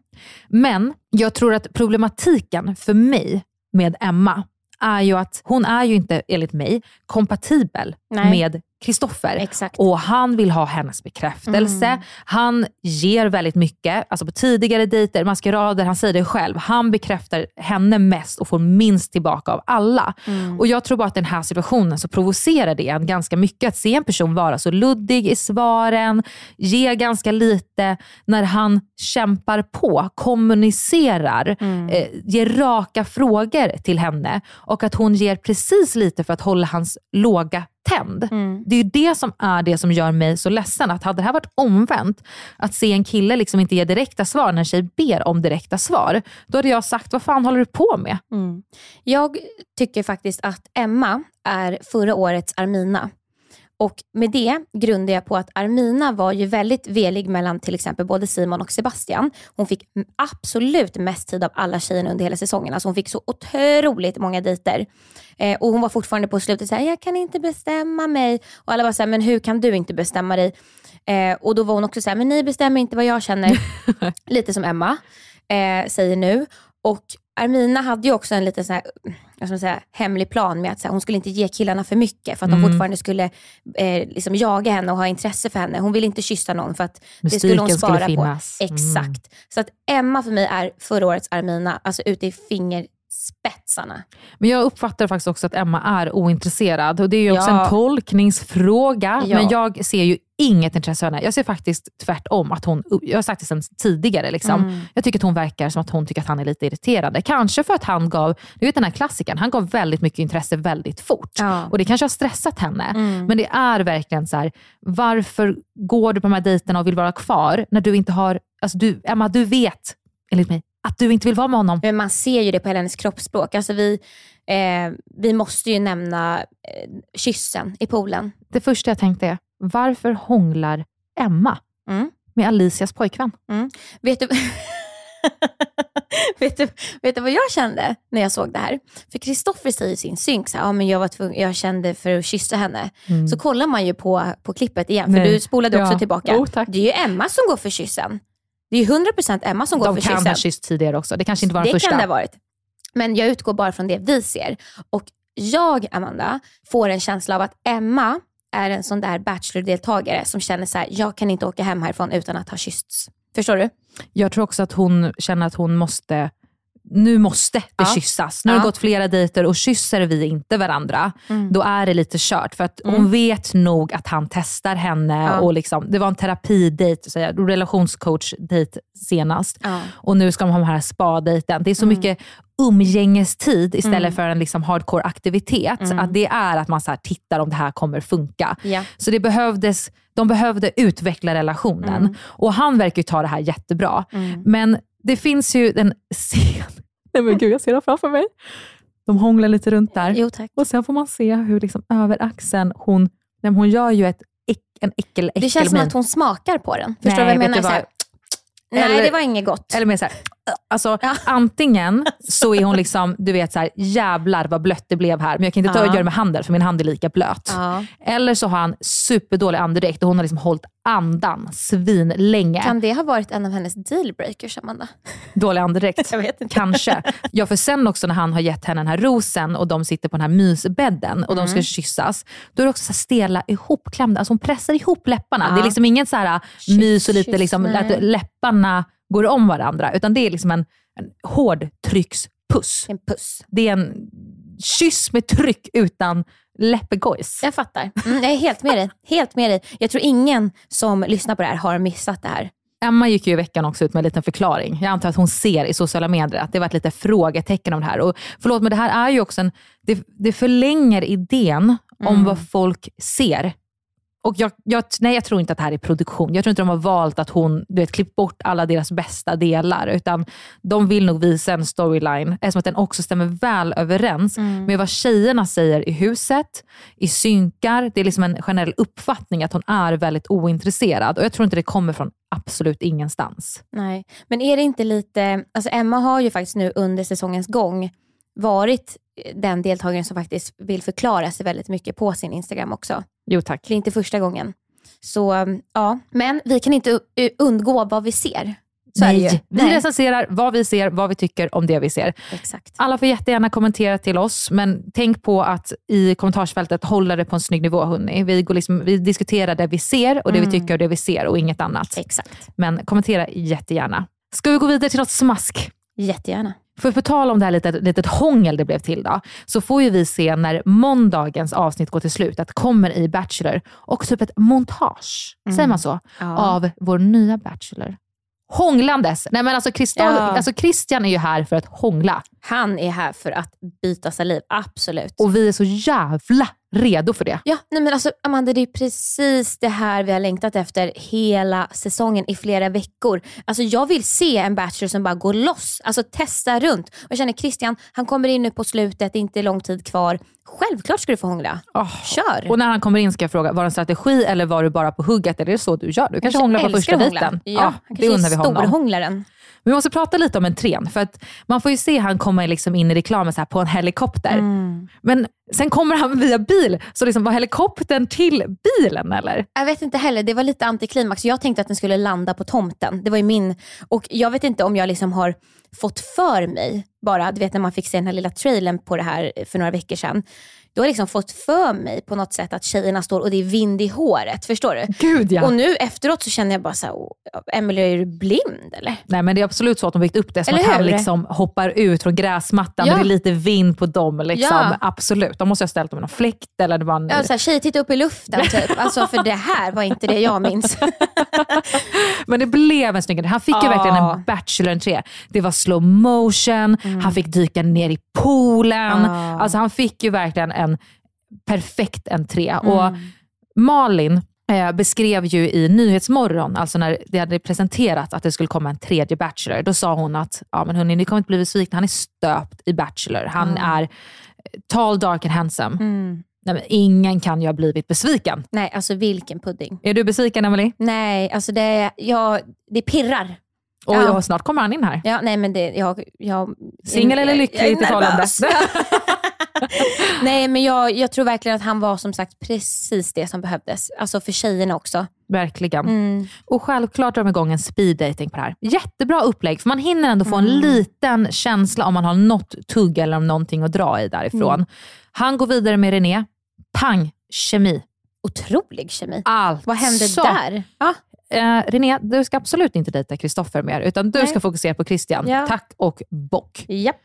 Men jag tror att problematiken för mig med Emma är ju att hon är ju inte, enligt mig, kompatibel Nej. med Kristoffer. Och han vill ha hennes bekräftelse. Han ger väldigt mycket. Alltså på tidigare dejter, maskerader, han säger det själv. Han bekräftar henne mest och får minst tillbaka av alla. Och Jag tror bara att den här situationen så provocerar det en ganska mycket. Att se en person vara så luddig i svaren, ge ganska lite när han kämpar på, kommunicerar, eh, ger raka frågor till henne och att hon ger precis lite för att hålla hans låga tänd. Det är ju det som är det som gör mig så ledsen. Att hade det här varit omvänt, att se en kille liksom inte ge direkta svar när en tjej ber om direkta svar, då hade jag sagt, vad fan håller du på med? Mm. Jag tycker faktiskt att Emma är förra årets Armina. Och med det grundar jag på att Armina var ju väldigt velig mellan till exempel både Simon och Sebastian. Hon fick absolut mest tid av alla tjejerna under hela säsongen. Alltså hon fick så otroligt många dejter. Eh, och hon var fortfarande på slutet såhär, jag kan inte bestämma mig. Och alla var såhär, men hur kan du inte bestämma dig? Eh, och då var hon också såhär, men ni bestämmer inte vad jag känner. Lite som Emma eh, säger nu. Och Armina hade ju också en liten så här, vad ska man säga, hemlig plan med att här, hon skulle inte ge killarna för mycket för att de fortfarande skulle eh, liksom jaga henne och ha intresse för henne. Hon ville inte kyssa någon för att det skulle hon Mystiken skulle spara finnas. på. Mm. Exakt. Så att Emma för mig är förra årets Armina, alltså ute i fingerspetsarna. Men jag uppfattar faktiskt också att Emma är ointresserad och det är ju också Ja. en tolkningsfråga. Ja. Men jag ser ju inget intresse för henne. Jag ser faktiskt tvärtom att hon, jag har sagt det sedan tidigare, liksom. Mm. jag tycker att hon verkar som att hon tycker att han är lite irriterande. Kanske för att han gav, du vet den här klassikern, han gav väldigt mycket intresse väldigt fort. Ja. Mm. Och det kanske har stressat henne. Men det är verkligen så här, varför går du på de här dejterna och vill vara kvar när du inte har, alltså du, Emma du vet, enligt mig, att du inte vill vara med honom. Men man ser ju det på hela hennes kroppsspråk. Alltså vi, eh, vi måste ju nämna eh, kyssen i poolen. Det första jag tänkte är, varför hånglar Emma Mm. med Alicias pojkvän? Vet du, vet, du, vet du vad jag kände när jag såg det här? För Kristoffer säger i sin synk, så här, ja, men jag, var tvungen, jag kände för att kyssa henne. Mm. Så kollar man ju på, på klippet igen, för Nej. du spolade också Ja. tillbaka. Tack. det är ju Emma som går för kyssen. Det är ju 100% Emma som går De för kan kyssen. ha kysst tidigare också. Det kanske inte var den det första. kan det ha varit. Men jag utgår bara från det vi ser. Och jag, Amanda, får en känsla av att Emma är en sån där Bachelor-deltagare som känner så här, jag kan inte åka hem härifrån utan att ha kyssts. Förstår du? Jag tror också att hon känner att hon måste nu måste det Ja. kyssas. Nu har det Ja. gått flera dejter och kysser vi inte varandra, Mm. då är det lite kört. För att hon Mm. vet nog att han testar henne. Ja. och liksom, Det var en terapidejt, relationscoach-dejt senast. Ja. Och nu ska de ha den här spa-dejten. Det är så Mm. mycket umgängestid istället Mm. för en liksom hardcore aktivitet. Mm. Att det är att man så tittar om det här kommer funka. Ja. Så det behövdes, de behövde utveckla relationen. Mm. Och han verkar ju ta det här jättebra. Men det finns ju en scen. Nej men gud, jag ser det framför mig. De hånglar lite runt där. Jo tack. Och sen får man se hur liksom över axeln, hon, nej, hon gör ju ett, en äckel, Det känns som att hon smakar på den. Förstår du vad jag menar? du Så här, vad? nej, Eller- det var inget gott. Eller mer såhär, alltså antingen så är hon liksom, du vet såhär, jävlar vad blött det blev här, men jag kan inte ta och Ja. göra det med handen för min hand är lika blöt. Ja. Eller så har han superdålig andedräkt och hon har liksom hållit andan svinlänge. Kan det ha varit en av hennes dealbreakers, Amanda? Dålig andedräkt. Jag. Kanske. Ja, för sen också när han har gett henne den här rosen och de sitter på den här mysbädden och de ska Mm. kyssas, då är det också så här stela ihopklämda. Alltså hon pressar ihop läpparna. Ja. Det är liksom inget så här mys och lite kyss, liksom, att läpparna går om varandra, utan det är liksom en, en hårdtryckspuss. En puss. Det är en kyss med tryck utan läppegojs. Jag fattar. Mm, jag är helt med dig. Helt med dig. Jag tror ingen som lyssnar på det här har missat det här. Emma gick ju i veckan också ut med en liten förklaring. Jag antar att hon ser i sociala medier att det var ett litet frågetecken om det här. Och förlåt, men det här är ju också en... Det, det förlänger idén om Mm. vad folk ser. Och jag, jag, nej, jag tror inte att det här är produktion. Jag tror inte de har valt att hon du vet, klippt bort alla deras bästa delar. Utan de vill nog visa en storyline, eftersom att den också stämmer väl överens Mm. med vad tjejerna säger i huset, i synkar. Det är liksom en generell uppfattning att hon är väldigt ointresserad. Och Jag tror inte det kommer från absolut ingenstans. Nej, men är det inte lite, alltså Emma har ju faktiskt nu under säsongens gång varit den deltagaren som faktiskt vill förklara sig väldigt mycket på sin Instagram också. Jo tack. Det är inte första gången. Så um, ja, men vi kan inte undgå vad vi ser. Så. Nej, vi Nej. recenserar vad vi ser, vad vi tycker om det vi ser. Exakt. Alla får jättegärna kommentera till oss, men tänk på att i kommentarsfältet hålla det på en snygg nivå. Hörni. Vi, går liksom, vi diskuterar det vi ser och det Mm. vi tycker och det vi ser och inget annat. Exakt. Men kommentera jättegärna. Ska vi gå vidare till något smask? Jättegärna. För på tal om det här litet, litet hångel det blev till då, så får ju vi se när måndagens avsnitt går till slut, att kommer i Bachelor och typ ett montage, Mm. säger man så, Ja. av vår nya Bachelor. Hånglandes. Nej men alltså, Christo- Ja. alltså Christian är ju här för att hångla Han är här för att byta saliv, absolut. och vi är så jävla redo för det. Ja, nej men alltså Amanda, det är precis det här vi har längtat efter hela säsongen i flera veckor. Alltså jag vill se en Bachelor som bara går loss, alltså testa runt. Och jag känner Christian, han kommer in nu på slutet, det är inte lång tid kvar. Självklart ska du få hångla. Kör! Och när han kommer in ska jag fråga, var det en strategi eller var du bara på hugget? Eller är det så du gör? Du kanske hånglar på första dejten? Ja, han det kanske undrar vi honom. storhånglaren. Vi måste prata lite om entrén, för att man får ju se han komma liksom in i reklamen så här på en helikopter. Mm. Men sen kommer han via bil, så liksom var helikoptern till bilen eller? Jag vet inte heller, det var lite antiklimax. Jag tänkte att den skulle landa på tomten. Det var ju min, och jag vet inte om jag liksom har fått för mig, bara du vet när man fick se den här lilla trailern på det här för några veckor sedan. Då har jag liksom fått för mig på något sätt att tjejerna står och det är vind i håret. Förstår du? Gud ja. Och nu efteråt så känner jag bara så här, "Åh, Emelie är du blind eller? Nej men det är absolut så att de byggt upp det som Eller att han liksom hoppar ut från gräsmattan Ja. och det är lite vind på dem. Liksom. Ja. Absolut. De måste ha ställt dem i någon fläkt eller det var en... Ja, så här, tjejer titta upp i luften typ. Alltså för det här var inte det jag minns. Men det blev en snygg Han fick ju verkligen en bachelor-entré. Det var slow motion, han fick dyka ner i poolen. Mm. Alltså han fick ju verkligen en perfekt entré. Mm. Och Malin eh, beskrev ju i Nyhetsmorgon, alltså när det hade presenterat att det skulle komma en tredje Bachelor, då sa hon att ja, men hörni, ni kommer inte bli besvikna, han är stöpt i Bachelor. Han Mm. är eh, tall, dark and handsome. Mm. Nej, ingen kan ju ha blivit besviken. Nej, alltså vilken pudding. Är du besviken Emily? Nej, alltså det, ja, det pirrar. Och Ja. snart kommer han in här. Ja, nej men det, jag, jag, Singel eller jag- lycklig jag förhållande? nervös. nej men jag, jag tror verkligen att han var som sagt precis det som behövdes. Alltså för tjejerna också. Verkligen. Mm. Och självklart drar de igång en speed dating på det här. Jättebra upplägg, för man hinner ändå få en Mm. liten känsla om man har något tugg eller om någonting att dra i därifrån. Mm. Han går vidare med René. Pang, kemi. Otrolig kemi. Allt. Vad hände Så. där? Ja. Eh, René, du ska absolut inte dejta Kristoffer mer, utan du Nej. ska fokusera på Christian. Ja. Tack och bock. Japp.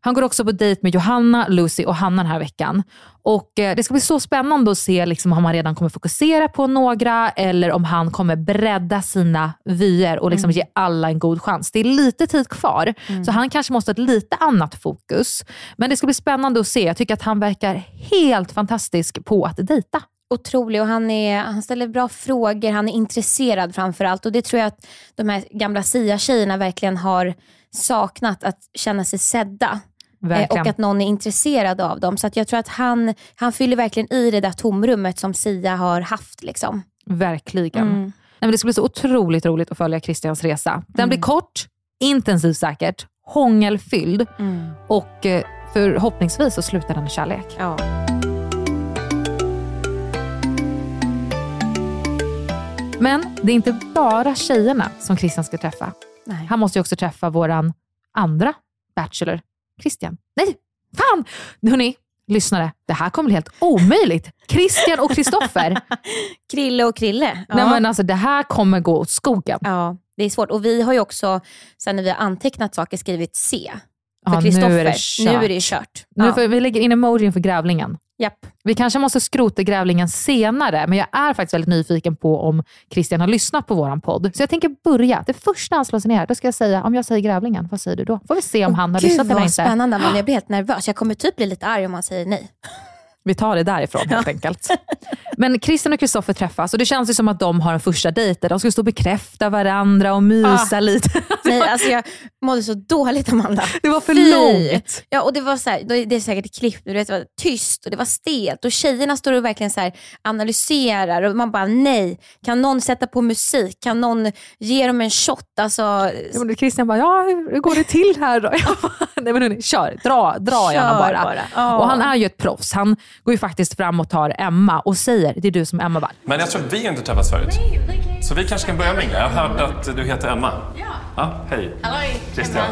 Han går också på dejt med Johanna, Lucy och Hanna den här veckan. Och eh, Det ska bli så spännande att se liksom, om han redan kommer fokusera på några eller om han kommer bredda sina vyer och liksom ge alla en god chans. Det är lite tid kvar, så han kanske måste ha ett lite annat fokus. Men det ska bli spännande att se. Jag tycker att han verkar helt fantastisk på att dejta. Otrolig och han, är, han ställer bra frågor, han är intresserad framför allt. Och det tror jag att de här gamla SIA-tjejerna verkligen har saknat, att känna sig sedda. Eh, Verkligen. och att någon är intresserad av dem. Så att jag tror att han, han fyller verkligen i det där tomrummet som Sia har haft. Liksom. Verkligen. Mm. Nej, det ska bli så otroligt roligt att följa Christians resa. Den blir kort, intensiv säkert, hångelfylld och eh, förhoppningsvis så slutar den i kärlek. Ja. Men det är inte bara tjejerna som Christian ska träffa. Nej. Han måste ju också träffa våran andra bachelor, Christian. Nej, fan! Hörni, lyssnare, det här kommer bli helt omöjligt. Christian och Kristoffer. Krille och Krille. Ja. Nej, men alltså, det här kommer gå åt skogen. ja, det är svårt. Och vi har ju också, sen när vi har antecknat saker, skrivit C. För Ja, nu Kristoffer. är det kört. Nu är det kört. Nu Ja. vi lägger in emojin för grävlingen. Japp. Vi kanske måste skrota grävlingen senare, men jag är faktiskt väldigt nyfiken på om Christian har lyssnat på våran podd. Så jag tänker börja. Det första han slår sig ner, då ska jag säga, om jag säger grävlingen, vad säger du då? Får vi se om han har Gud lyssnat eller vad inte. spännande, men jag blir helt nervös. Jag kommer typ bli lite arg om han säger nej. Vi tar det därifrån helt enkelt. Men Christian och Kristoffer träffas och det känns ju som att de har en första dejt där de ska stå och bekräfta varandra och mysa Ah. lite. nej alltså jag mådde så dåligt Amanda. Det var för Fy. långt. Ja, och det var så här, det är säkert klippt, du vet, det var tyst och det var stelt och tjejerna står och verkligen så analyserar och man bara nej. Kan någon sätta på musik? Kan någon ge dem en shot? Alltså, Ja, men Christian bara, ja hur går det till här då? Jag bara, Nej men hörni, kör, dra, dra gärna Kör bara. bara. Ja. Och han är ju ett proffs. Han går ju faktiskt fram och tar Emma och säger, det är du som är Emma bara. Men jag tror att vi inte träffats förut. Så vi kanske kan börja mingla. Jag hörde att du heter Emma. Ja. hej. Christian.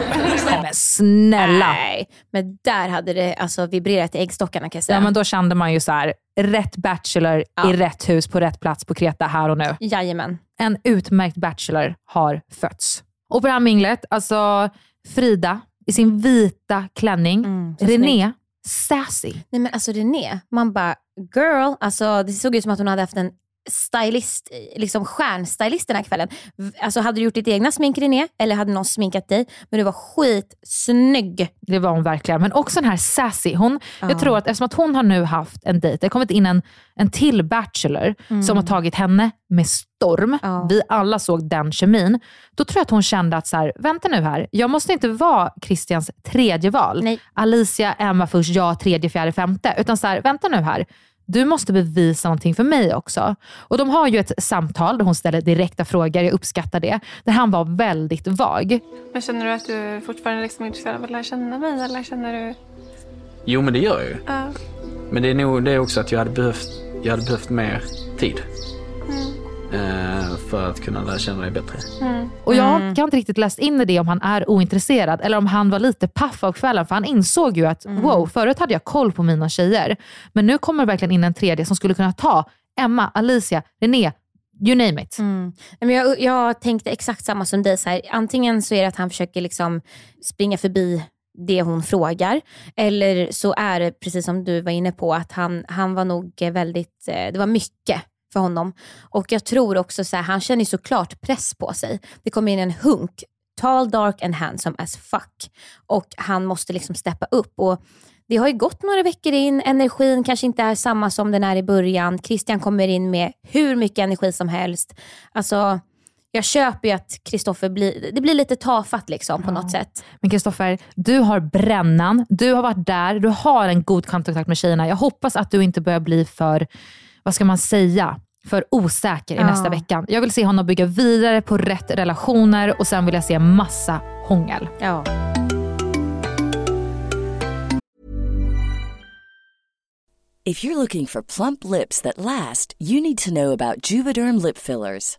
Men snälla. Nej, men där hade det alltså vibrerat i äggstockarna kan jag säga. Ja, men då kände man ju så här, rätt bachelor Ja. i rätt hus på rätt plats på Kreta här och nu. Jajamän. En utmärkt bachelor har fötts. Och på det här minglet, alltså Frida i sin vita klänning, Mm, René, sassy. Nej men alltså René, man bara girl, alltså det såg ut som att hon hade haft en stylist, liksom stjärnstylist den här kvällen. Alltså hade du gjort ditt egna smink René, eller hade någon sminkat dig? Men du var skitsnygg. Det var hon verkligen. Men också den här sassy. Hon, Jag tror att eftersom att hon har nu haft en dejt, det har kommit in en, en till bachelor som har tagit henne med storm. Mm. Ja. Vi alla såg den kemin. Då tror jag att hon kände att, så här, vänta nu här, jag måste inte vara Christians tredje val. Nej. Alicia, Emma först, jag tredje, fjärde, femte. Utan så här, vänta nu här. Du måste bevisa någonting för mig också. Och De har ju ett samtal där hon ställer direkta frågor, jag uppskattar det. Där han var väldigt vag. Men känner du att du fortfarande liksom är intresserad av att lära känna mig eller känner du... Jo, men det gör jag ju. Ja. Men det är nog det också att jag hade behövt, jag hade behövt mer tid. Eh, för att kunna lära känna dig bättre. Och Jag har inte riktigt läst in i det om han är ointresserad eller om han var lite paff av kvällen. För han insåg ju att wow, förut hade jag koll på mina tjejer. Men nu kommer det verkligen in en tredje som skulle kunna ta Emma, Alicia, René, you name it. Nej, Men jag, jag tänkte exakt samma som dig. Så här. Antingen så är det att han försöker liksom springa förbi det hon frågar. Eller så är det precis som du var inne på att han, han var nog väldigt, eh, det var mycket för honom. Och jag tror också så här, han känner ju såklart press på sig. Det kommer in en hunk, tall, dark and handsome as fuck. Och han måste liksom steppa upp. Och det har ju gått några veckor in, energin kanske inte är samma som den är i början. Christian kommer in med hur mycket energi som helst. Alltså, jag köper ju att Kristoffer blir, det blir lite tafatt liksom på något sätt. Men Kristoffer, du har brännan, du har varit där, du har en god kontakt med tjejerna. Jag hoppas att du inte börjar bli för, vad ska man säga, för osäker i Ja. nästa vecka. Jag vill se honom bygga vidare på rätt relationer och sen vill jag se massa hångel. Ja. If you're looking for plump lips that last, you need to know about Juvederm lip fillers.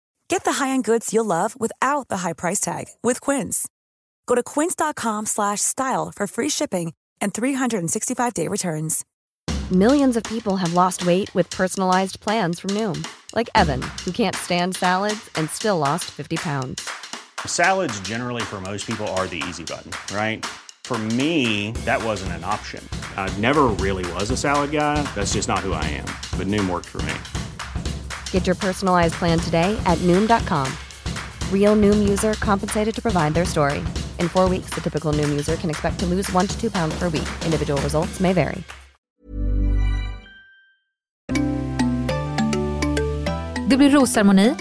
Get the high-end goods you'll love without the high price tag with Quince. Go to quince.com slash style for free shipping and 365-day returns. Millions of people have lost weight with personalized plans from Noom, like Evan, who can't stand salads and still lost 50 pounds. Salads, generally, for most people, are the easy button, right? For me, that wasn't an option. I never really was a salad guy. That's just not who I am. But Noom worked for me. Get your personalized plan today at Noom.com. Real Noom user compensated to provide their story. In four weeks, the typical Noom user can expect to lose one to two pounds per week. Individual results may vary. Det blir rosceremoni.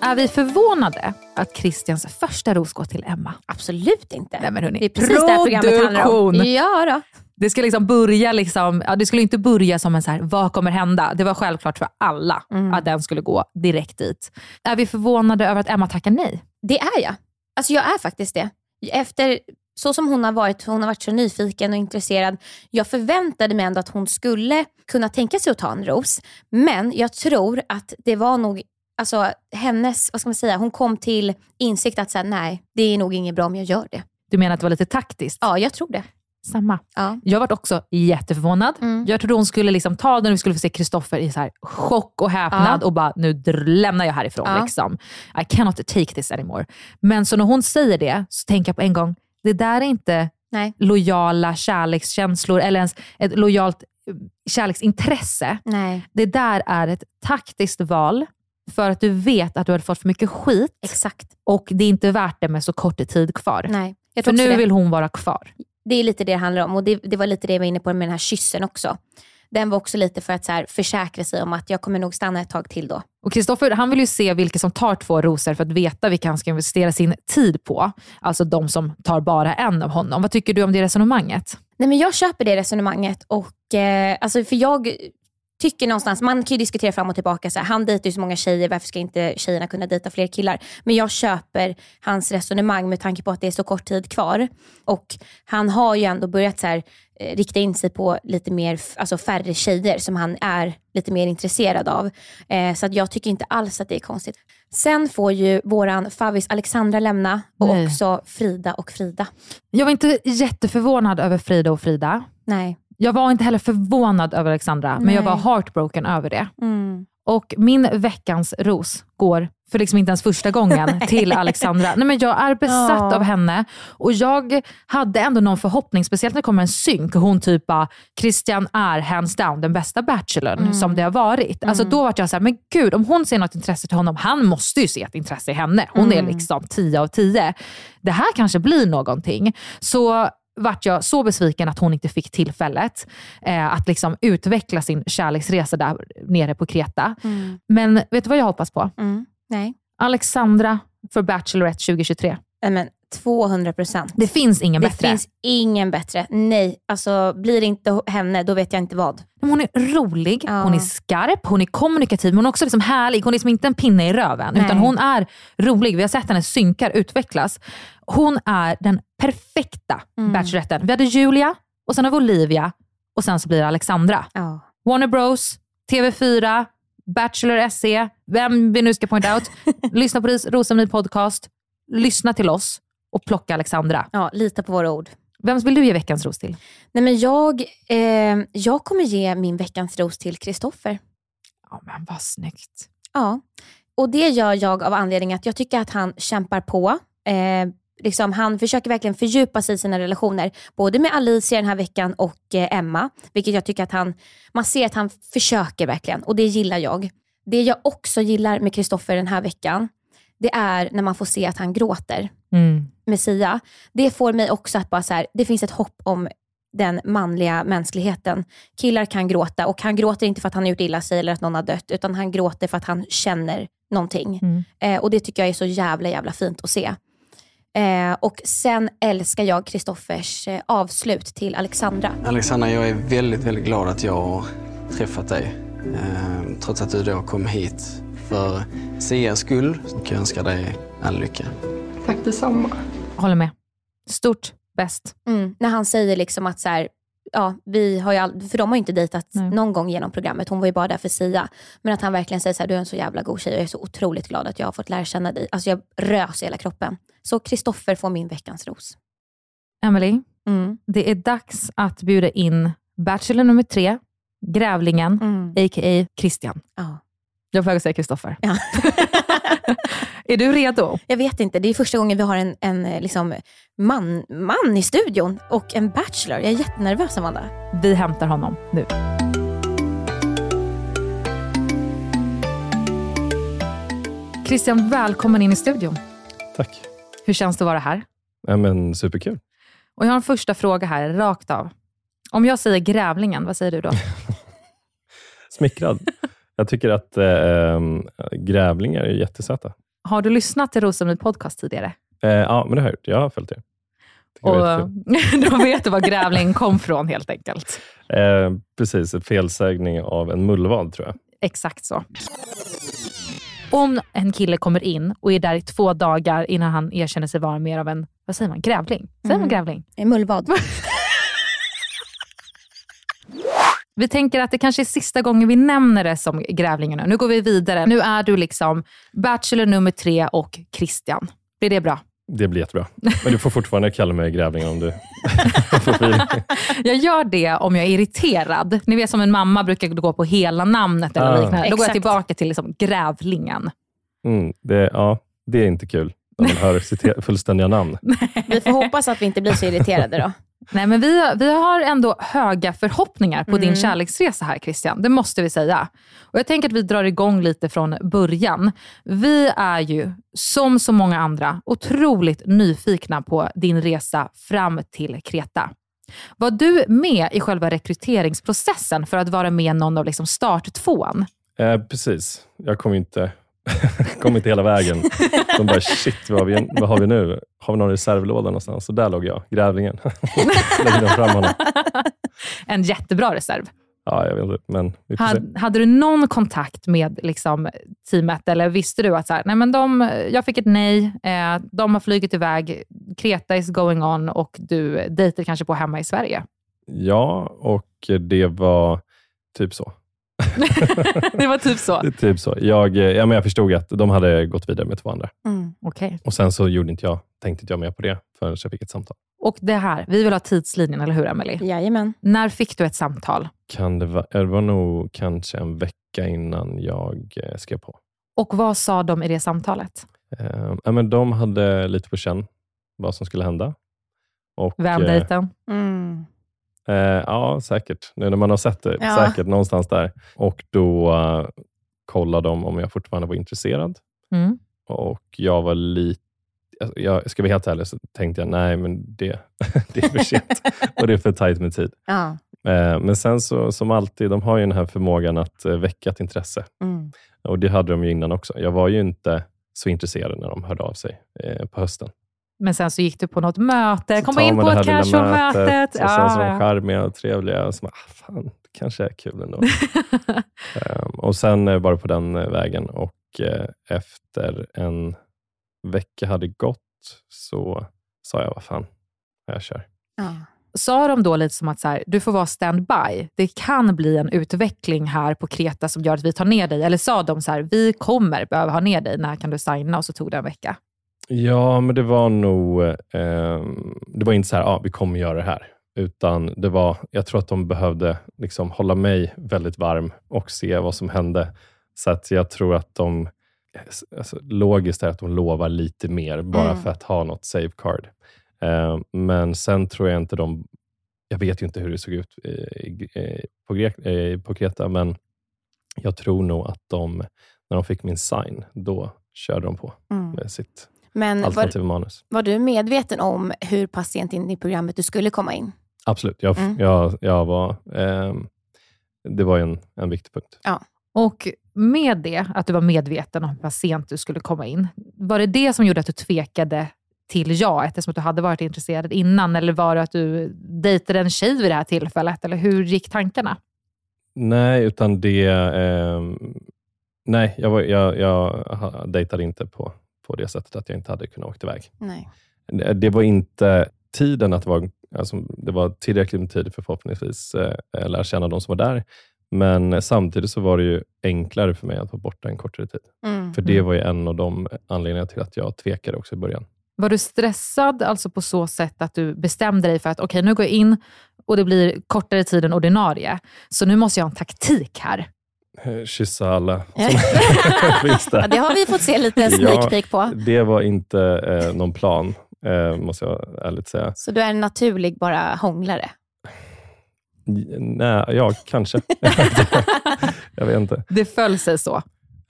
Är vi förvånade att Christians första ros går till Emma? Absolut inte. Nej, men hörni, Det är precis det här programmet handlar om. Ja då. Det ska liksom börja liksom, ja, det skulle inte börja som en så här, vad kommer hända? Det var självklart för alla Mm. att den skulle gå direkt dit. Är vi förvånade över att Emma tackar nej? Det är jag. Alltså jag är faktiskt det. Efter så som hon har varit, hon har varit så nyfiken och intresserad. Jag förväntade mig ändå att hon skulle kunna tänka sig att ta en ros. Men jag tror att det var nog alltså, hennes, vad ska man säga, hon kom till insikt att säga nej, det är nog inget bra om jag gör det. Du menar att det var lite taktiskt? Ja, jag tror det. Samma. Ja. Jag varit också jätteförvånad. Mm. Jag trodde hon skulle liksom ta den och vi skulle få se Kristoffer i så här chock och häpnad Ja. och bara, nu lämnar jag härifrån. Ja. Liksom. I cannot take this anymore. Men så när hon säger det så tänker jag på en gång, det där är inte Nej. lojala kärlekskänslor eller ens ett lojalt eh, kärleksintresse. Nej. Det där är ett taktiskt val för att du vet att du har fått för mycket skit Exakt. och det är inte värt det med så kort tid kvar. Nej. För nu det. vill hon vara kvar. Det är lite det det handlar om och det, det var lite det jag var inne på med den här kyssen också. Den var också lite för att så här, försäkra sig om att jag kommer nog stanna ett tag till då. Och Kristoffer han vill ju se vilka som tar två rosor för att veta vilka han ska investera sin tid på. Alltså de som tar bara en av honom. Vad tycker du om det resonemanget? Nej men jag köper det resonemanget och eh, alltså för jag tycker någonstans, man kan ju diskutera fram och tillbaka, så här, han dejtar ju så många tjejer, varför ska inte tjejerna kunna dejta fler killar? Men jag köper hans resonemang med tanke på att det är så kort tid kvar. Och han har ju ändå börjat så här, eh, rikta in sig på lite mer, alltså färre tjejer som han är lite mer intresserad av. Eh, så att jag tycker inte alls att det är konstigt. Sen får ju våran favvis Alexandra lämna och Nej. också Frida och Frida. Jag var inte jätteförvånad över Frida och Frida. Nej. Jag var inte heller förvånad över Alexandra, men jag Nej. var heartbroken över det. Mm. Och min veckans ros går, för liksom inte ens första gången, till Alexandra. Nej, men jag är besatt Ja. av henne och jag hade ändå någon förhoppning, speciellt när det kommer en synk och hon typ bara, Christian är hands down den bästa bachelorn Mm. som det har varit. Alltså Mm. då var jag så här, men gud om hon ser något intresse till honom, han måste ju se ett intresse i henne. Hon är Mm. liksom 10 av 10. Det här kanske blir någonting. Så vart jag så besviken att hon inte fick tillfället eh, att liksom utveckla sin kärleksresa där nere på Kreta. Mm. Men vet du vad jag hoppas på? Mm. Nej. Alexandra för Bachelorette 2023. Nej, men 200 procent. Det finns ingen Det bättre. finns ingen bättre. Nej, alltså blir det inte henne, då vet jag inte vad. Men Hon är rolig, hon är skarp, hon är kommunikativ, men hon är också liksom härlig. Hon är liksom inte en pinne i röven, Nej. utan hon är rolig. Vi har sett hennes synkar utvecklas. Hon är den perfekta Mm. Bacheloretten. Vi hade Julia, och sen har vi Olivia och sen så blir det Alexandra. Ja. Warner Bros, TV4, Bachelor SE, vem vi nu ska point out. lyssna på Ros- Rosceremoni podcast, lyssna till oss och plocka Alexandra. Ja, lita på våra ord. Vem vill du ge veckans ros till? Nej, men jag, eh, jag kommer ge min veckans ros till Kristoffer. Ja, men vad snyggt. Ja, och det gör jag av anledning att jag tycker att han kämpar på. Eh, liksom, han försöker verkligen fördjupa sig i sina relationer, både med Alicia den här veckan och eh, Emma. Vilket jag tycker att han, man ser att han försöker verkligen och det gillar jag. Det jag också gillar med Kristoffer den här veckan, det är när man får se att han gråter Mm. med Sia. Det får mig också att bara så här, det finns ett hopp om den manliga mänskligheten. Killar kan gråta och han gråter inte för att han har gjort illa sig eller att någon har dött, utan han gråter för att han känner någonting. Mm. Eh, och det tycker jag är så jävla jävla fint att se. Eh, och sen älskar jag Kristoffers eh, avslut till Alexandra. Alexandra, jag är väldigt, väldigt glad att jag har träffat dig. Eh, trots att du då kom hit för Sias skull så kan jag önska dig all lycka. Tack detsamma. Håller med. Stort, bäst. Mm, när han säger liksom att så här, ja, vi har ju all, för de har ju inte dejtat någon gång genom programmet. Hon var ju bara där för Sia. Men att han verkligen säger så här, du är en så jävla god tjej och jag är så otroligt glad att jag har fått lära känna dig. Alltså jag rös i hela kroppen. Så Kristoffer får min veckans ros. Emily, Mm. det är dags att bjuda in Bachelor nummer tre, Grävlingen, a.k.a. Christian. Ja. Jag får säga Kristoffer. Ja. är du redo? Jag vet inte, det är första gången vi har en, en eh, liksom, man, man i studion och en bachelor. Jag är jättenervös Amanda. Vi hämtar honom nu. Christian, välkommen in i studion. Tack. Hur känns det att vara här? Ja, men superkul. Och jag har en första fråga här, rakt av. Om jag säger Grävlingen, vad säger du då? Smickrad. Jag tycker att eh, grävlingar är jättesöta. Har du lyssnat till Rosenrud podcast tidigare? Eh, ja, men det har jag gjort. Jag har följt er. Och då vet du var Grävlingen kom från helt enkelt. Eh, precis, en felsägning av en mullvad tror jag. Exakt så. Om en kille kommer in och är där i två dagar innan han erkänner sig vara mer av en, vad säger man, grävling? Säger man Mm. grävling? En mullvad. Vi tänker att det kanske är sista gången vi nämner det som grävlingen. nu. Går vi vidare. Nu är du liksom Bachelor nummer tre och Christian. Blir det bra? Det blir jättebra. Men du får fortfarande kalla mig grävling om du. Jag gör det om jag är irriterad. Ni vet som en mamma brukar gå på hela namnet eller Ah. liknande. Då går jag tillbaka till liksom grävlingen. Mm, det, ja, det är inte kul när man hör sitt fullständiga namn. Vi får hoppas att vi inte blir så irriterade då. Nej, men vi, vi har ändå höga förhoppningar på din Mm. kärleksresa här Christian. Det måste vi säga. Och Jag tänker att vi drar igång lite från början. Vi är ju, som så många andra, otroligt nyfikna på din resa fram till Kreta. Var du med i själva rekryteringsprocessen för att vara med någon av liksom starttvåan? Eh, precis. Jag kom inte, kom inte hela vägen. De bara, shit, vad har, vi, vad har vi nu? Har vi någon reservlåda någonstans? Så där låg jag, grävlingen. Lägger de fram honom. En jättebra reserv. Ja, jag vet inte, men vi får se. Hade, hade du någon kontakt med liksom, teamet eller visste du att så här, nej, men de, jag fick ett nej, eh, de har flugit iväg, Kreta is going on och du dejtar kanske på hemma i Sverige? Ja, och det var typ så. Det var typ så? Det typ så. Jag, eh, ja, men jag förstod att de hade gått vidare med två andra. Mm. Okej. Och Sen så gjorde inte jag, tänkte inte jag mer på det förrän jag fick ett samtal. Och det här, vi vill ha tidslinjen, eller hur Emelie? Jajamän. När fick du ett samtal? Kan det, va, det var nog kanske en vecka innan jag eh, skrev på. Och vad sa de i det samtalet? Eh, ja, men de hade lite på känn vad som skulle hända. Och, Vändejten? Mm. Eh, ja, säkert. Nu när man har sett det. Ja. Säkert någonstans där. Och Då uh, kollade de om jag fortfarande var intresserad. Mm. Och jag var lite... alltså, Jag ska vara helt ärlig så tänkte jag, nej men det, det är för sent. och det är för tajt med tid. Ja. Eh, Men sen så, som alltid, de har ju den här förmågan att eh, väcka ett intresse. Mm. Och Det hade de ju innan också. Jag var ju inte så intresserad när de hörde av sig eh, på hösten. Men sen så gick du på något möte, Så kom in på ett casual-mötet. Och sen så är de Ja, charmiga och trevliga. Och så bara, ah, fan, det kanske är kul ändå. Ehm, och Sen eh, var det på den eh, vägen och eh, efter en vecka hade gått så sa jag, vad fan, jag kör. Sa de då lite som att så här, du får vara standby. Det kan bli en utveckling här på Kreta som gör att vi tar ner dig. Eller sa de så här, vi kommer behöva ha ner dig. När kan du signa? Och så tog det en vecka. Ja, men det var nog, eh, det var inte så här, ah, vi kommer göra det här. Utan det var, jag tror att de behövde liksom hålla mig väldigt varm och se vad som hände. Så att jag tror att de, alltså, logiskt är att de lovar lite mer, bara Mm. för att ha något safeguard. Eh, men sen tror jag inte de, jag vet ju inte hur det såg ut i, i, på, Grek, eh, på Kreta, men jag tror nog att de, när de fick min sign, då körde de på Mm. med sitt Men alternativa var, manus. var du medveten om hur pass sent in i programmet du skulle komma in? Absolut. Jag, Mm. jag, jag var, ehm, det var en, en viktig punkt. Ja. Och med det, att du var medveten om hur sent du skulle komma in, var det det som gjorde att du tvekade till ja, eftersom att du hade varit intresserad innan? Eller var det att du dejtade en tjej vid det här tillfället? Eller hur gick tankarna? Nej, utan det... ehm, nej, jag, var, jag, jag dejtade inte på, på det sättet att jag inte hade kunnat åka iväg. Nej. Det, det var inte tiden att det var, alltså, det var tillräckligt med tid för förhoppningsvis eh, lära känna de som var där. Men samtidigt så var det ju enklare för mig att vara borta en kortare tid. Mm. För det Mm. var ju en av de anledningarna till att jag tvekade också i början. Var du stressad alltså på så sätt att du bestämde dig för att okej, nu går jag in och det blir kortare tid än ordinarie. Så nu måste jag ha en taktik här. Eh, Kyssa alla. Ja, det har vi fått se lite sneak peek på. Det var inte eh, någon plan, eh, måste jag ärligt säga. Så du är en naturlig bara hånglare? Nej, ja, kanske. jag vet inte. Det föll sig så.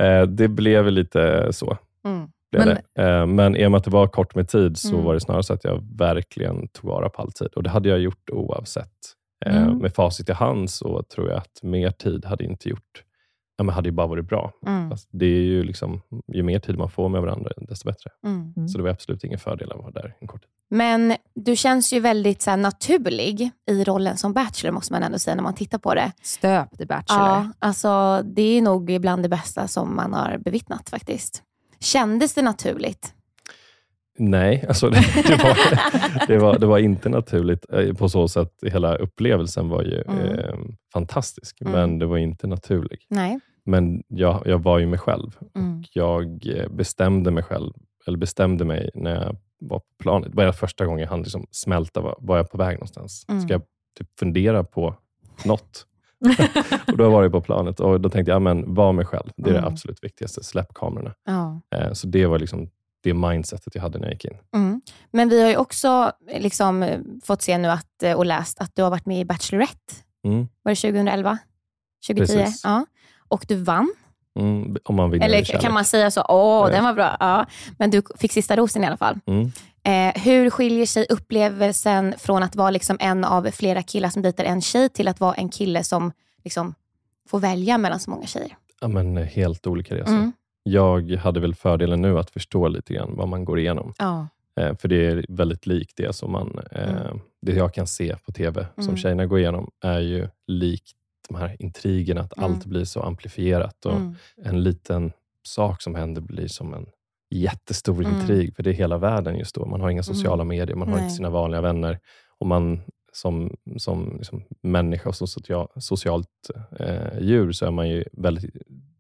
Eh, det blev lite så. Mm. Blev Men- det. Eh, men i och med att det var kort med tid så Mm. var det snarare så att jag verkligen tog vara på all tid. Och det hade jag gjort oavsett. Eh, Mm. Med facit i hand så tror jag att mer tid hade inte gjort Ja, men hade ju bara varit bra. Mm. Alltså, det är ju, liksom, ju mer tid man får med varandra, desto bättre. Mm. Så det var absolut ingen fördel att vara där en kort tid. Men du känns ju väldigt så här, naturlig i rollen som Bachelor, måste man ändå säga när man tittar på det. Stöpt i Bachelor. Ja, alltså, det är nog bland det bästa som man har bevittnat faktiskt. Kändes det naturligt? Nej, alltså det, det, var, det, var, det var inte naturligt eh, på så sätt. Hela upplevelsen var ju Mm. eh, fantastisk, Mm. men det var inte naturlig. Nej. Men jag, jag var ju mig själv. Mm. Jag eh, bestämde mig själv, eller bestämde mig när jag var på planet. Det var första gången jag hann liksom smälta, var, var jag på väg någonstans? Mm. Ska jag typ fundera på något? och då var jag på planet och då tänkte jag, ja, men var mig själv. Det är Mm. det absolut viktigaste. Släpp kamerorna. Ja. Eh, så det var liksom det mindsetet jag hade när jag gick in. Mm. Men vi har ju också eh, liksom, eh, fått se nu att, eh, och läst att du har varit med i Bachelorette. Mm. Var det 2011? 2010? Precis. Ja. Och du vann. Mm, om man vinner Eller kan man säga så? Åh, Nej. den var bra. Ja. Men du fick sista rosen i alla fall. Mm. Eh, hur skiljer sig upplevelsen från att vara liksom en av flera killar som dejtar en tjej till att vara en kille som liksom får välja mellan så många tjejer? Ja, men helt olika resor. Mm. Jag hade väl fördelen nu att förstå lite grann vad man går igenom. Ja. Eh, för det är väldigt likt det som man, eh, Mm. det jag kan se på TV som Mm. tjejerna går igenom är ju likt de här intrigerna, att Mm. allt blir så amplifierat och Mm. en liten sak som händer blir som en jättestor Mm. intrig, för det är hela världen just då. Man har inga sociala medier, man har Nej. inte sina vanliga vänner och man som, som liksom människa och socialt eh, djur så är man ju väldigt,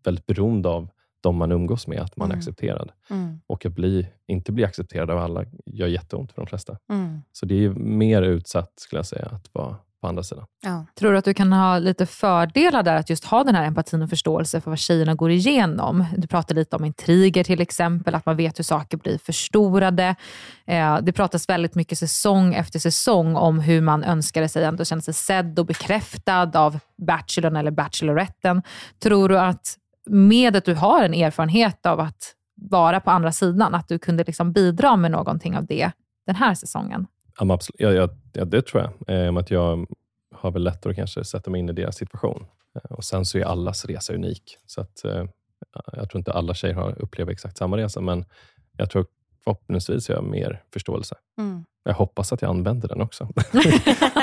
väldigt beroende av de man umgås med, att man är Mm. accepterad. Mm. Och att bli, inte bli accepterad av alla gör jätteont för de flesta. Mm. Så det är ju mer utsatt, skulle jag säga, att vara på andra sidan. Ja. Tror du att du kan ha lite fördelar där, att just ha den här empatin och förståelse för vad tjejerna går igenom? Du pratar lite om intriger till exempel, att man vet hur saker blir förstorade. Eh, det pratas väldigt mycket säsong efter säsong om hur man önskade sig ändå känna sig sedd och bekräftad av Bachelorn eller Bacheloretten. Tror du att med att du har en erfarenhet av att vara på andra sidan, att du kunde liksom bidra med någonting av det den här säsongen? Ja, absolut. Ja, ja, ja, det tror jag. Eh, att jag har väl lättare att kanske sätta mig in i deras situation. Eh, och Sen så är allas resa unik. Så att, eh, jag tror inte alla tjejer har upplevt exakt samma resa, men jag tror förhoppningsvis har jag mer förståelse. Mm. Jag hoppas att jag använder den också.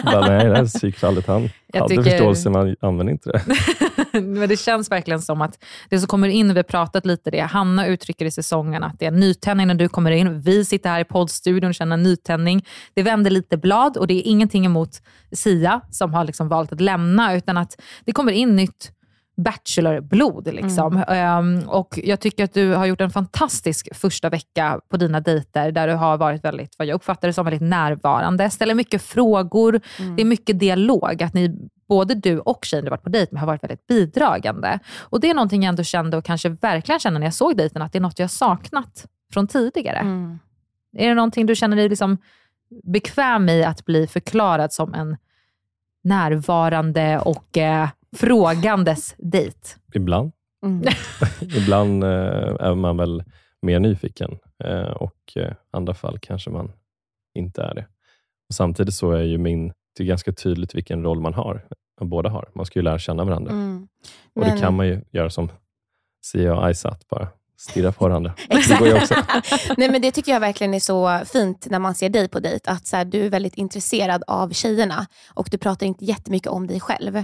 Bara, nej, det här psykfallet, han Jag hade tycker- förståelse, men han använde inte det. Men det känns verkligen som att det som kommer in, vi har pratat lite det, Hanna uttrycker i säsongen att det är nytändning när du kommer in. Vi sitter här i poddstudion och känner nytändning. Det vänder lite blad och det är ingenting emot Sia som har liksom valt att lämna, utan att det kommer in nytt Bachelor-blod. Liksom. Ehm, och jag tycker att du har gjort en fantastisk första vecka på dina dejter, där du har varit väldigt, vad jag uppfattar det som, väldigt närvarande. Ställer mycket frågor. Det är mycket dialog. Att ni, både du och tjejen du varit på dejt med har varit väldigt bidragande. Och Det är någonting jag ändå kände och kanske verkligen känner när jag såg dejten, att det är något jag saknat från tidigare. Mm. Är det någonting du känner dig liksom bekväm i att bli förklarad som en närvarande och eh, frågandes dejt? Ibland. Mm. Ibland eh, är man väl mer nyfiken eh, och eh, andra fall kanske man inte är det. Och samtidigt så är ju min, det är ganska tydligt vilken roll man har, och båda har. Man ska ju lära känna varandra. Mm. Och det Men- kan man ju göra som Sia och Aisa, att bara stirra på varandra. Det går ju också. Nej, men det tycker jag verkligen är så fint när man ser dig på dejt. Att så här, du är väldigt intresserad av tjejerna och du pratar inte jättemycket om dig själv.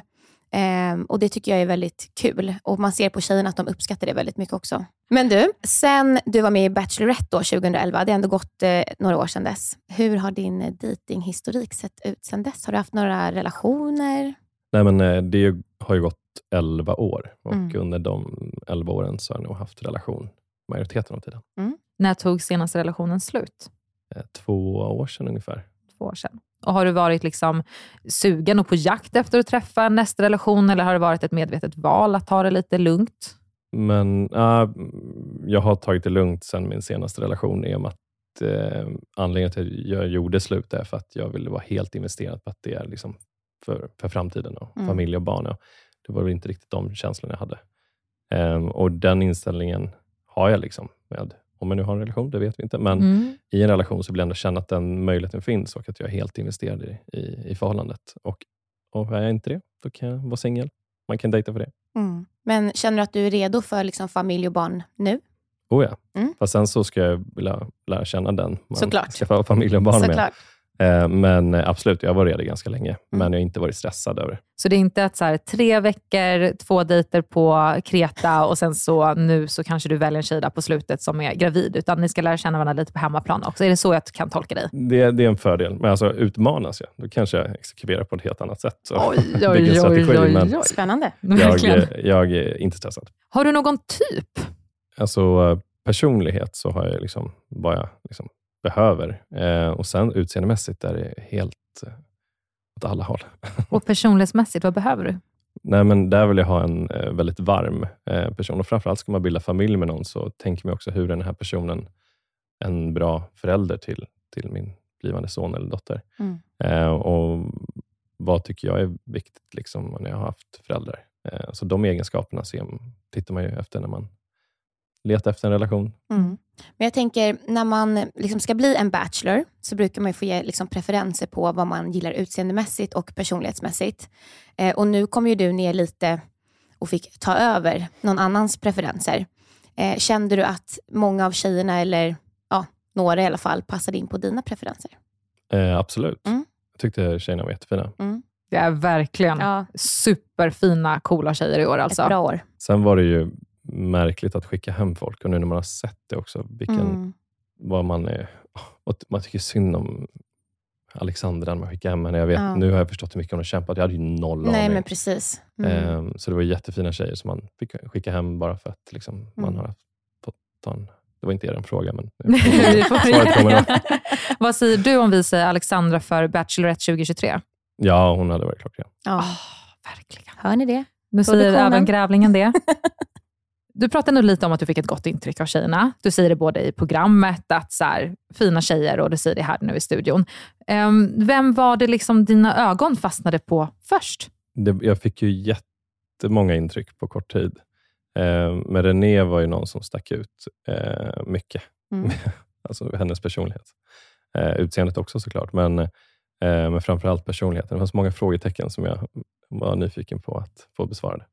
Ehm, och Det tycker jag är väldigt kul. Och Man ser på tjejerna att de uppskattar det väldigt mycket också. Men du, sen du var med i Bachelorette då, 2011, det har ändå gått eh, några år sedan dess. Hur har din eh, datinghistorik sett ut sedan dess? Har du haft några relationer? Nej, men eh, det har ju gått 11 år och Mm. under de 11 åren så har jag nog haft relation majoriteten av tiden. När tog senaste relationen slut? Eh, Två år sedan ungefär. Två år sedan. Och har du varit liksom sugen och på jakt efter att träffa nästa relation, eller har det varit ett medvetet val att ta det lite lugnt? Men ah, jag har tagit det lugnt sen min senaste relation i och med att eh, anledningen till att jag gjorde slut är för att jag ville vara helt investerad på att det är liksom för, för framtiden och Mm. familj och barn. Och det var väl inte riktigt de känslorna jag hade. Ehm, och Den inställningen har jag liksom med, om jag nu har en relation, det vet vi inte, men Mm. i en relation så vill jag ändå känna att den möjligheten finns och att jag är helt investerad i, i, i förhållandet. Och, och är jag inte det, då kan jag vara singel. Man kan dejta för det. Mm. Men känner du att du är redo för liksom, familj och barn nu? Oh ja. Mm. Fast sen så ska jag vilja lära känna den man Såklart. ska få familj och barn med. Såklart. Eh, Men eh, absolut, jag har varit redo ganska länge, Mm. men jag har inte varit stressad över det. Så det är inte att så här, tre veckor, två dejter på Kreta och sen så nu så kanske du väljer en tjej där på slutet som är gravid, utan ni ska lära känna varandra lite på hemmaplan också. Är det så jag kan tolka dig? det. Det är en fördel, men alltså utmanas jag, då kanske jag exekverar på ett helt annat sätt. Så Oj, oj, oj, strategi, oj, men oj. Spännande. Jag, eh, jag är inte stressad. Har du någon typ? Alltså eh, personlighet så har jag liksom vad jag liksom behöver. Eh, och sen utseendemässigt är det helt eh, åt alla håll. Och personlighetsmässigt, vad behöver du? Nej, men där vill jag ha en eh, väldigt varm eh, person. Och framförallt ska man bilda familj med någon, så tänker man också hur är den här personen en bra förälder till, till min blivande son eller dotter. Mm. Eh, och Vad tycker jag är viktigt liksom, när jag har haft föräldrar? Så de egenskaperna ser, tittar man ju efter när man letar efter en relation. Mm. Men jag tänker, när man liksom ska bli en bachelor, så brukar man ju få ge liksom preferenser på vad man gillar utseendemässigt och personlighetsmässigt. Eh, och nu kom ju du ner lite och fick ta över någon annans preferenser. Eh, kände du att många av tjejerna, eller ja, några i alla fall, passade in på dina preferenser? Eh, absolut. Mm. Jag tyckte tjejerna var jättefina. Mm. Det är verkligen superfina, coola tjejer i år. Alltså. Ett bra år. Sen var det ju märkligt att skicka hem folk och nu när man har sett det också, vilken, Mm. vad man är... Man tycker synd om Alexandra när man skickar hem henne. Jag vet, Ja. Nu har jag förstått hur mycket hon har kämpat. Jag hade ju noll Nej, aning. men precis. Mm. Ehm, Så det var jättefina tjejer som man fick skicka hem bara för att liksom, man Mm. har fått ta en... Det var inte er en fråga, men svaret kommer. Vad säger du om vi säger Alexandra för Bachelorette 2023? Ja, hon hade varit klockren. Ja. Hör ni det? Nu säger även Grävlingen det. Du pratade nog lite om att du fick ett gott intryck av tjejerna. Du säger det både i programmet, att så här, fina tjejer, och du säger det här nu i studion. Ehm, vem var det liksom dina ögon fastnade på först? Det, jag fick ju jättemånga intryck på kort tid. Ehm, men René var ju någon som stack ut eh, mycket. Mm. alltså hennes personlighet. Eh, utseendet också såklart, men, eh, men framförallt personligheten. Det fanns många frågetecken som jag var nyfiken på att få besvarade.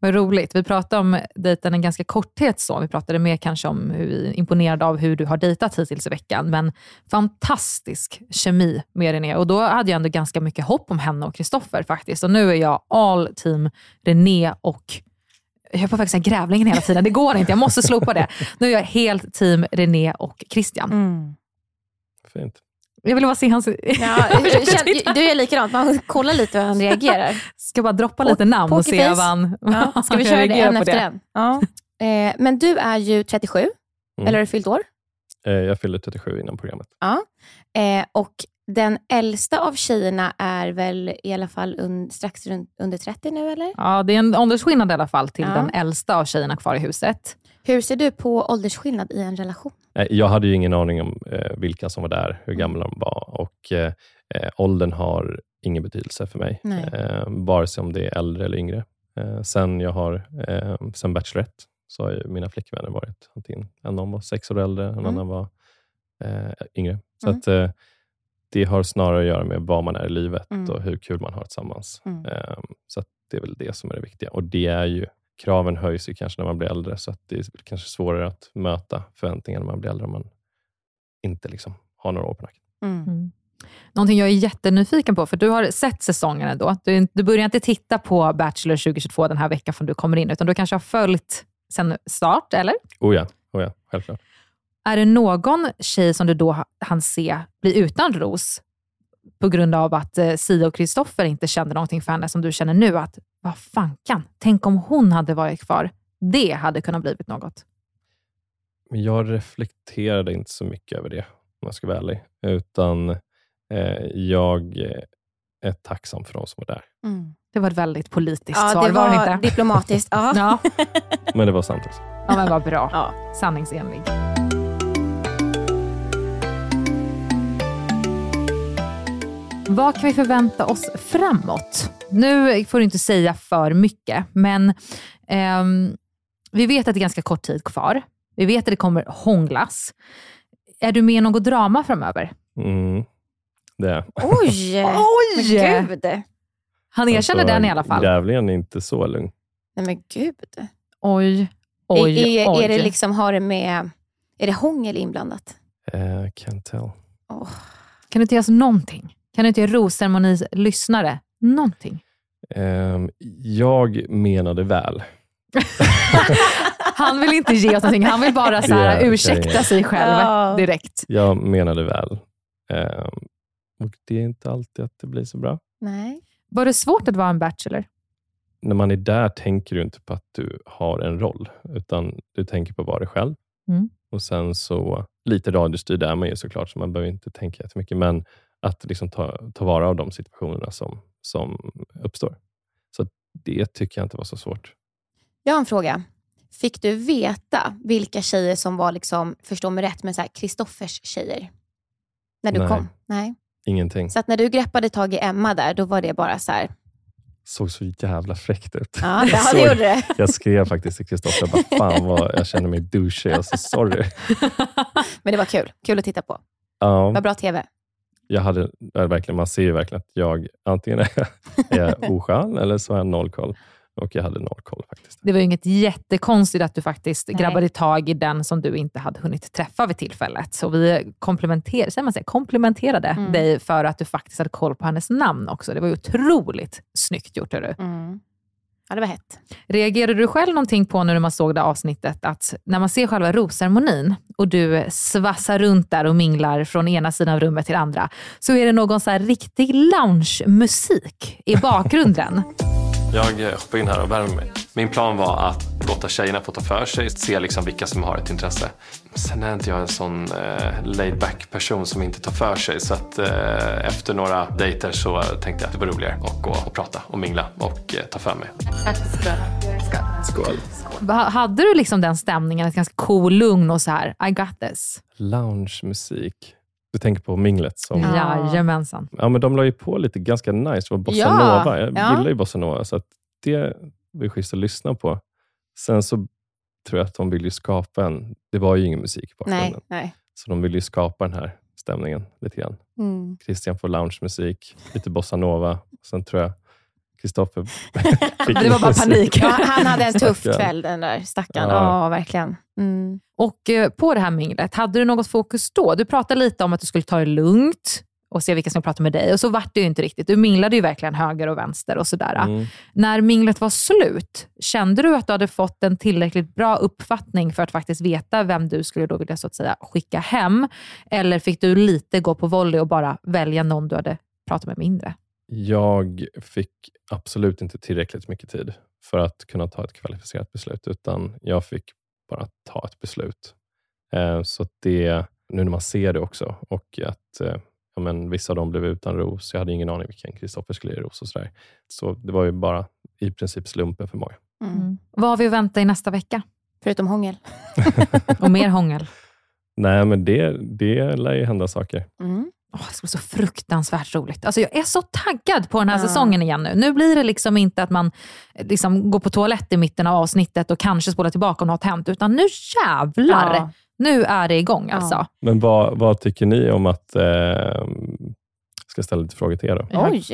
Vad roligt. Vi pratade om dejten en ganska korthet så. Vi pratade mer kanske om hur vi är imponerade av hur du har dejtat hittills i veckan. Men fantastisk kemi med René. Och då hade jag ändå ganska mycket hopp om henne och Kristoffer faktiskt. Och nu är jag all team René och jag får faktiskt säga grävlingen hela tiden. Det går inte, jag måste slopa det. Nu är jag helt team René och Christian. Mm. Fint. Jag vill bara se hans... Ja, känn- du är likadant, man kollar lite hur han reagerar. Ska bara droppa lite namn och se vad han Ja, ska vi köra det en efter det. en? Ja. Eh, men du är ju 37, Mm. eller har du fyllt år? Eh, jag fyllde 37 innan programmet. Ja. Eh, och den äldsta av tjejerna är väl i alla fall un, strax runt, under 30 nu, eller? Ja, det är en åldersskillnad i alla fall till Ja. den äldsta av tjejerna kvar i huset. Hur ser du på åldersskillnad i en relation? Eh, Jag hade ju ingen aning om eh, vilka som var där, hur gamla de var och eh, eh, åldern har ingen betydelse för mig. Nej. Eh, vare sig om det är äldre eller yngre. Eh, sen jag har, eh, sen Bachelorette, så har ju mina flickvänner varit antingen en av var sex år äldre, en Mm. annan var eh, yngre. Så Mm. att, eh, det har snarare att göra med vad man är i livet Mm. och hur kul man har tillsammans. Mm. Så det är väl det som är det viktiga. Och det är ju, kraven höjs ju kanske när man blir äldre, så att det är kanske svårare att möta förväntningar när man blir äldre om man inte liksom har några år på nacken. Mm. Någonting jag är jättenyfiken på, för du har sett säsongen ändå. Du, du börjar inte titta på Bachelor 2022 den här veckan från du kommer in, utan du kanske har följt sen start, eller? Oh ja, oh ja självklart. Är det någon tjej som du då ha- hann se bli utan ros på grund av att eh, Sia och Kristoffer inte kände någonting för henne som du känner nu? Att vad fankan, tänk om hon hade varit kvar. Det hade kunnat blivit något. Men jag reflekterade inte så mycket över det, om jag ska vara ärlig. Utan eh, jag eh, är tacksam för de som var där. Det var ett väldigt politiskt Ja, svar, det var, var det inte? diplomatiskt. Ja. ja. Men det var sant också. ja, men vad bra. Sanningsenlig. Vad kan vi förvänta oss framåt? Nu får du inte säga för mycket, men ehm, vi vet att det är ganska kort tid kvar. Vi vet att det kommer hånglas. Är du med i något drama framöver? Mm, det är Oj! Oj! Men gud! Han erkänner den i alla fall. Grävlingen är inte så lugn. Nej men gud. Oj, oj, är, är, oj. är det liksom, har det med, är det hångel inblandat? Eh, can't tell. Kan du inte ge oss någonting? Kan du inte ge Rosceremonis lyssnare någonting? Ehm, jag menade väl. Han vill inte ge oss någonting. Han vill bara så här, är- ursäkta okej. sig själv Ja. direkt. Jag menade väl. Ehm, och det är inte alltid att det blir så bra. Nej. Var det svårt att vara en bachelor? När man är där tänker du inte på att du har en roll, utan du tänker på att vara dig själv. Mm. Och sen så, lite radiostyrd är man ju såklart, så man behöver inte tänka jättemycket, men att liksom ta, ta vara av de situationerna som, som uppstår. Så det tycker jag inte var så svårt. Jag har en fråga. Fick du veta vilka tjejer som var, liksom, förstå mig rätt, men så här Kristoffers tjejer? När du Nej. kom? Nej. Ingenting. Så att när du greppade tag i Emma där, då var det bara så här, såg så jävla fräckt ut. Ja, det- det såg- gjorde det. Jag skrev faktiskt till Kristoffer, fan vad jag känner mig douchig. Jag sa sorry. men det var kul. Kul att titta på. Ja, Vad bra TV. Jag hade, verkligen, man ser ju verkligen att jag antingen är, är oskön eller så har jag noll koll. och jag hade noll koll faktiskt. Det var ju inget jättekonstigt att du faktiskt Nej. grabbade tag i den som du inte hade hunnit träffa vid tillfället. Så vi komplementerade, man säger, komplementerade Mm. dig för att du faktiskt hade koll på hennes namn också. Det var ju otroligt snyggt gjort. Hörru. Mm. Ja, det var hett. Reagerade du själv någonting på när man såg det avsnittet att när man ser själva rosceremonin och du svassar runt där och minglar från ena sidan av rummet till andra, så är det någon så riktig lounge-musik i bakgrunden. Jag eh, hoppar in här och värmer mig. Min plan var att låta tjejerna få ta för sig, se liksom vilka som har ett intresse. Sen är inte jag en sån eh, laid back person som inte tar för sig. Så att eh, efter några dejter så tänkte jag att det var roligare att gå och prata och mingla och eh, ta för mig. Skål. Hade du liksom den stämningen, ett ganska cool, lugn och så här, I got this? Lounge-musik. Du tänker på minglet som... Jajamensan. Ja, men de la ju på lite ganska nice. Det var bossa Ja, nova. Jag ja. gillar ju bossa nova, så att det var schysst att lyssna på. Sen så tror jag att de vill ju skapa en... Det var ju ingen musik i bakgrunden. Nej, nej. Så de vill ju skapa den här stämningen lite grann. Mm. Christian får loungemusik, lite bossa nova. Sen tror jag Kristoffer Det var bara panik. Ja, han hade en tuff kväll den där stackaren. Ja. Ja, verkligen. Mm. Och eh, på det här minglet, hade du något fokus då? Du pratade lite om att du skulle ta det lugnt och se vilka som pratar med dig. Och så vart det ju inte riktigt. Du minglade ju verkligen höger och vänster och sådär. Mm. När minglet var slut, kände du att du hade fått en tillräckligt bra uppfattning för att faktiskt veta vem du skulle då vilja så att säga skicka hem? Eller fick du lite gå på volley och bara välja någon du hade pratat med mindre? Jag fick absolut inte tillräckligt mycket tid för att kunna ta ett kvalificerat beslut, utan jag fick bara ta ett beslut. Eh, så det, nu när man ser det också och att eh, ja, men vissa av dem blev utan ros. Jag hade ingen aning vilken Kristoffer skulle ge ros och sådär. Så det var ju bara i princip slumpen för många. Mm. Vad har vi att vänta i nästa vecka? Förutom hångel. Och mer hångel? Nej, men det, det lär ju hända saker. Mm. Åh, det ska bli så fruktansvärt roligt. Alltså jag är så taggad på den här Ja. säsongen igen nu. Nu blir det liksom inte att man eh, liksom går på toalett i mitten av avsnittet och kanske spolar tillbaka och något har hänt, utan nu jävlar! Ja. Nu är det igång alltså. Men vad, vad tycker ni om att... Eh, ska ställa lite frågor till er då? Oj!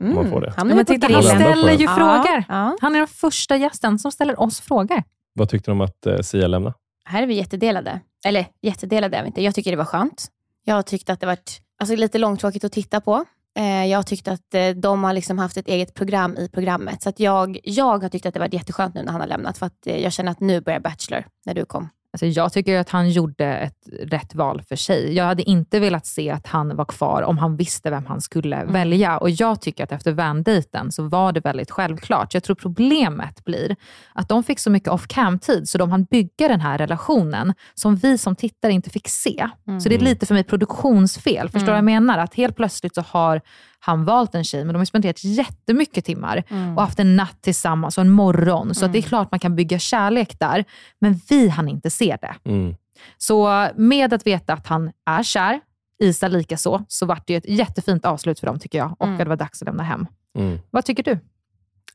Mm. man får det. Han är titta, han ställer ju frågor. ja. Han är den första gästen som ställer oss frågor. Vad tyckte du om att eh, Sia lämnade? Här är vi jättedelade. Eller jättedelade är vi inte. Jag tycker det var skönt. Jag har tyckt att det varit alltså, lite långtråkigt att titta på. Eh, jag har tyckt att eh, de har liksom haft ett eget program i programmet. Så att jag, jag har tyckt att det varit jätteskönt nu när han har lämnat. För att eh, jag känner att nu börjar Bachelor, när du kom. Alltså jag tycker att han gjorde ett rätt val för sig. Jag hade inte velat se att han var kvar om han visste vem han skulle välja. Och Jag tycker att efter van så var det väldigt självklart. Jag tror problemet blir att de fick så mycket off-cam-tid så de hann bygga den här relationen som vi som tittare inte fick se. Så det är lite för mig produktionsfel. Förstår du vad jag menar? Att helt plötsligt så har han valt en tjej, men de har spenderat jättemycket timmar och haft en natt tillsammans och en morgon. Så att det är klart man kan bygga kärlek där, men vi hann inte se det. Mm. Så med att veta att han är kär, Isa lika så, så vart det ju ett jättefint avslut för dem tycker jag och Mm. att det var dags att lämna hem. Mm. Vad tycker du?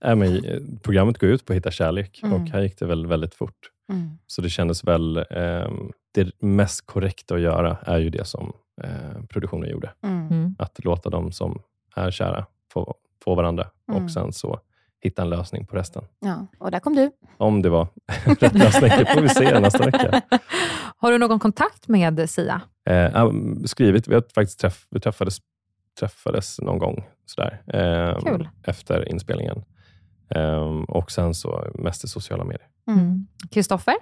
Äh, men, eh, programmet går ut på att hitta kärlek Mm. och här gick det väl väldigt fort. Mm. Så det kändes väl... ehm, det mest korrekta att göra är ju det som eh, produktionen gjorde. Mm. Mm. Att låta de som är kära få, få varandra Mm. och sen så hitta en lösning på resten. Ja, och där kom du. Om det var rätt lösning, det får vi se nästa vecka. Har du någon kontakt med Sia? Eh, skrivit, vi har faktiskt träff, vi träffades, träffades någon gång sådär, ehm, Kul. efter inspelningen. Ehm, och sen så mest i sociala medier. Mm. Kristoffer?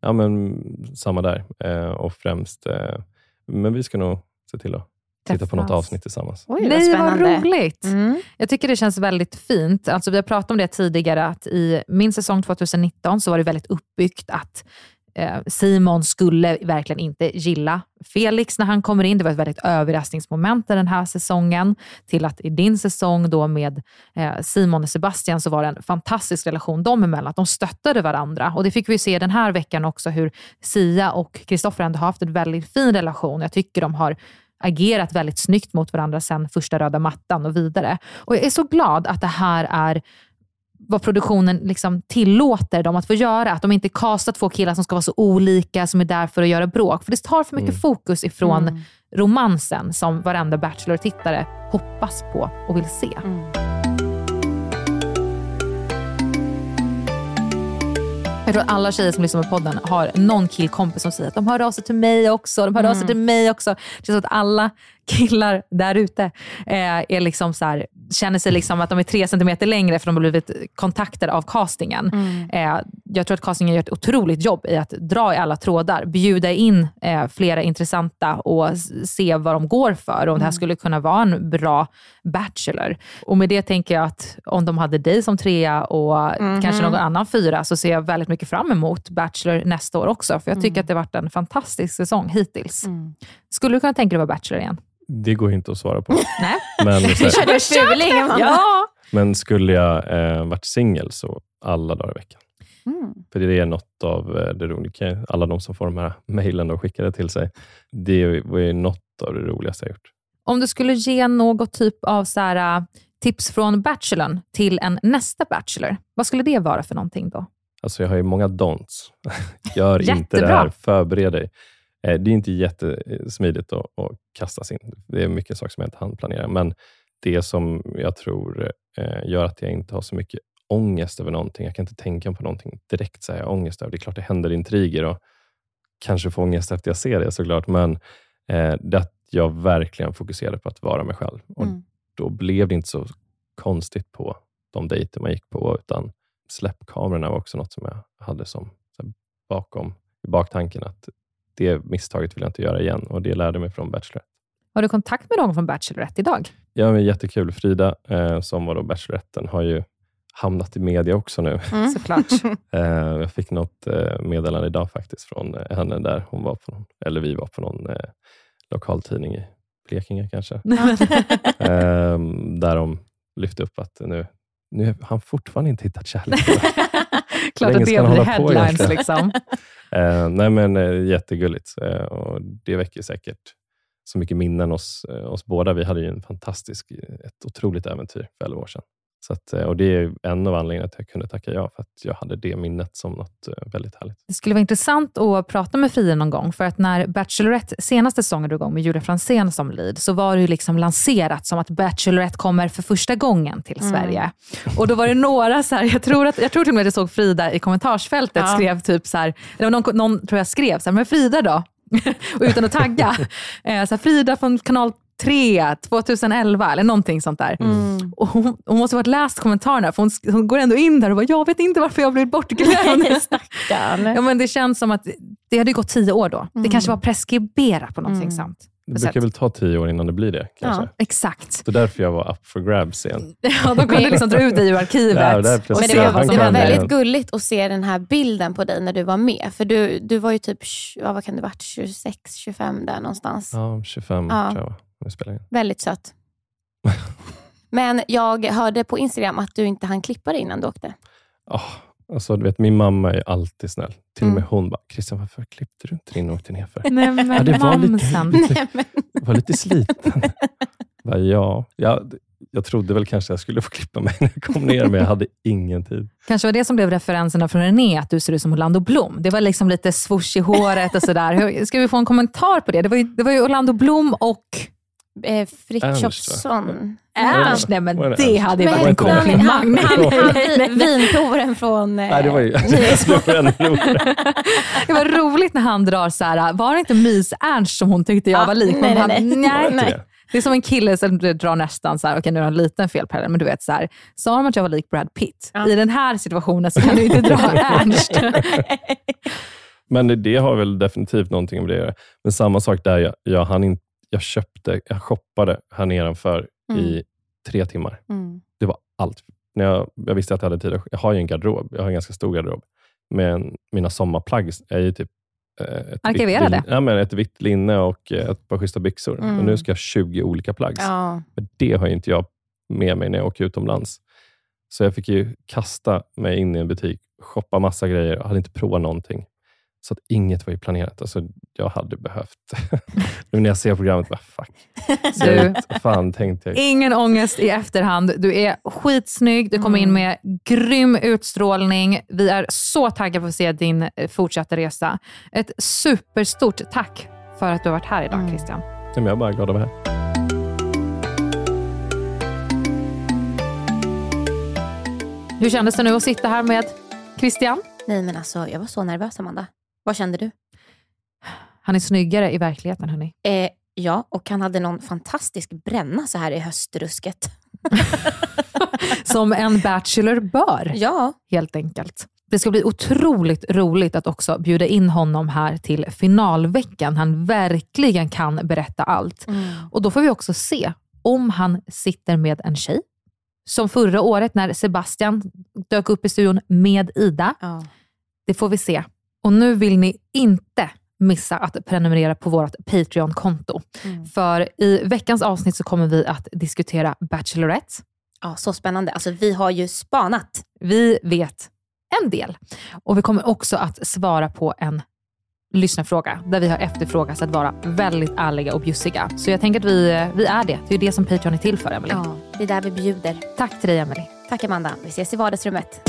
Ja, men samma där. Eh, och främst, eh, men vi ska nog se till att titta på något avsnitt tillsammans. Oj, vad Nej, vad spännande. roligt! Mm. Jag tycker det känns väldigt fint. Alltså, vi har pratat om det tidigare, att i min säsong 2019 så var det väldigt uppbyggt att eh, Simon skulle verkligen inte gilla Felix när han kommer in. Det var ett väldigt överraskningsmoment i den här säsongen. Till att i din säsong då med eh, Simon och Sebastian så var det en fantastisk relation dem emellan. Att de stöttade varandra. Och Det fick vi se den här veckan också hur Sia och Kristoffer ändå har haft en väldigt fin relation. Jag tycker de har agerat väldigt snyggt mot varandra sedan första röda mattan och vidare. Och Jag är så glad att det här är vad produktionen liksom tillåter dem att få göra. Att de inte kastar två killar som ska vara så olika, som är där för att göra bråk. För det tar för mycket Mm. fokus ifrån Mm. romansen som varenda Bachelor-tittare hoppas på och vill se. Jag tror att alla tjejer som lyssnar på podden har någon killkompis som säger att de hör av sig till mig också. De hör av sig Mm. till mig också. Det är så att alla killar där ute eh, är liksom så här, känner sig liksom att de är tre centimeter längre för de har blivit kontaktade av castingen. Mm. Eh, jag tror att castingen gör ett otroligt jobb i att dra i alla trådar, bjuda in eh, flera intressanta och se vad de går för om det här Mm. skulle kunna vara en bra Bachelor. Och med det tänker jag att om de hade dig som trea och Mhm. kanske någon annan fyra så ser jag väldigt mycket fram emot Bachelor nästa år också. För jag tycker Mm. att det har varit en fantastisk säsong hittills. Skulle du kunna tänka dig att vara Bachelor igen? Det går inte att svara på. Nej. Men, så Körde du fuling, Amanda? Ja. men skulle jag eh, varit singel så alla dagar i veckan. Mm. För det är något av eh, det roliga. Alla de som får de här mejlen och skickade till sig. Det var ju något av det roligaste jag gjort. Om du skulle ge något typ av så här, äh, tips från Bachelorn till en nästa Bachelor, vad skulle det vara för någonting då? Alltså jag har ju många don'ts. Gör inte det här. Förbered dig. Eh, Det är inte jättesmidigt att, att kastas in. Det är mycket saker som jag inte hann planera. Men det som jag tror eh, gör att jag inte har så mycket ångest över någonting. Jag kan inte tänka på någonting direkt. Så här, jag ångest över. Det är klart det händer intriger och kanske får ångest efter jag ser det såklart. Men eh, det att jag verkligen fokuserade på att vara mig själv. Och Mm. Då blev det inte så konstigt på de dejter man gick på, utan släppkamerorna var också något som jag hade som här, bakom i baktanken att det misstaget vill jag inte göra igen och det lärde mig från Bachelorette. Har du kontakt med någon från Bachelorette idag? Ja, men jättekul. Frida, eh, som var då Bacheloretten, har ju hamnat i media också nu. Mm. Såklart. Eh, jag fick något eh, meddelande idag faktiskt från eh, henne där hon var på eller vi var på någon eh, lokaltidning i Blekinge kanske. eh, där de lyfte upp att nu, nu har han fortfarande inte hittat kärleken. Klart att det blir headlines. Liksom. Eh, nej men eh, Jättegulligt eh, och det väcker säkert så mycket minnen hos eh, oss båda. Vi hade ju en fantastisk, eh, ett otroligt äventyr för 11 år sedan. Så att, eh, och det är en av anledningarna till att jag kunde tacka ja, för att jag hade det minnet som något eh, väldigt härligt. Det skulle vara intressant att prata med Frida någon gång, för att när Bachelorette senaste säsongen drog igång med Julia Fransén som lead, så var det ju liksom lanserat som att Bachelorette kommer för första gången till Mm. Sverige. Och då var det några, så här, jag, tror att, jag tror till och med att jag såg Frida i kommentarsfältet Ja. skrev typ så här, eller någon, någon tror jag skrev så här, men Frida då? och utan att tagga. Eh, så här, Frida från kanal 3, 2011 eller någonting sånt där. Mm. Och hon, hon måste ha varit läst kommentarerna, för hon, hon går ändå in där och bara, jag vet inte varför jag blivit bortglömd. Ja, men det känns som att det hade gått tio år då. Det Mm. kanske var preskriberat på någonting Mm. sånt. Det brukar väl ta tio år innan det blir det. Kanske. Ja, exakt. Så därför jag var up for grabs igen. Ja, de kunde liksom dra ut dig ur arkivet. Ja, där och det var, det var det. väldigt gulligt att se den här bilden på dig när du var med. För du, du var ju typ, ja, vad kan det varit, 26, 25 där någonstans. Ja, 25 Ja. tror jag vi spelade in. Väldigt söt. Men jag hörde på Instagram att du inte hann klippa dig innan du åkte. Oh, alltså, du vet, min mamma är alltid snäll. Till och med Mm. hon bara, Christian varför klippte du inte din och åkte ner för? Nej, men Ja, det var lite- mamsen. Nej, men, var lite sliten. Bara, ja, ja, jag trodde väl kanske jag skulle få klippa mig när jag kom ner, men jag hade ingen tid. Kanske var det som blev referenserna från René, att du ser ut som Orlando Blom. Det var liksom lite swoosh i håret och sådär. Ska vi få en kommentar på det? Det var ju, det var ju Orlando Blom och eh, Frithiofsson. Ernst. Nej, men det Ernst? hade ju varit en han- komplimang. Han, han, han, Nej, nej, vin, nej. vinprovaren från eh, Nej, det var ju Nyhetsmorgon. det var roligt när han drar så här, var det inte Mys-Ernst som hon tyckte jag Ja, var lik? nej, Man nej, bara, nej. Var nej. det inte Nej. det? Det är som en kille som drar nästan så här, okej nu har jag en liten felparallell, men du vet så här, sa de att jag var lik Brad Pitt? Ja. I den här situationen så kan du inte dra Ernst. Men det, har väl definitivt någonting med det. Men samma sak där, jag, jag, hann in, jag köpte, jag shoppade här nedanför i tre timmar. Mm. Det var allt. När jag, jag visste att jag hade tid. Jag har ju en garderob. Jag har en ganska stor garderob. Men mina sommarplagg är ju typ eh, ett, vitt, Arkiverade. lin, ja, men ett vitt linne och eh, ett par schyssta byxor. Mm. Och nu ska jag ha 20 olika plagg. Ja. Men det har ju inte jag med mig när jag åker utomlands. Så jag fick ju kasta mig in i en butik, shoppa massa grejer och hade inte provat någonting. Så att inget var ju planerat. Alltså, jag hade behövt... nu när jag ser programmet, bara fuck. Du. fan tänkte jag. Ingen ångest i efterhand. Du är skitsnygg, du kommer in Mm. med grym utstrålning. Vi är så taggade på att se din eh, fortsatta resa. Ett superstort tack för att du har varit här idag Mm. Christian. Ja, men Jag är bara glad att vara här. Hur kändes det nu att sitta här med Christian? Nej men alltså, jag var så nervös Amanda. Vad kände du? Han är snyggare i verkligheten hörni. Eh, ja, och han hade någon fantastisk bränna så här i höstrusket. Som en bachelor bör, ja. helt enkelt. Det ska bli otroligt roligt att också bjuda in honom här till finalveckan. Han verkligen kan berätta allt. Mm. Och Då får vi också se om han sitter med en tjej. Som förra året när Sebastian dök upp i studion med Ida. Ja. Det får vi se. Och nu vill ni inte missa att prenumerera på vårt Patreon-konto. Mm. För i veckans avsnitt så kommer vi att diskutera Bachelorette. Ja, så spännande. Alltså, vi har ju spanat. Vi vet en del. Och vi kommer också att svara på en lyssnarfråga där vi har efterfrågat att vara väldigt ärliga och bjussiga. Så jag tänker att vi, vi är det. Det är det som Patreon är till för, Emily. Ja, det är där vi bjuder. Tack till dig, Emily. Tack Amanda. Vi ses i vardagsrummet.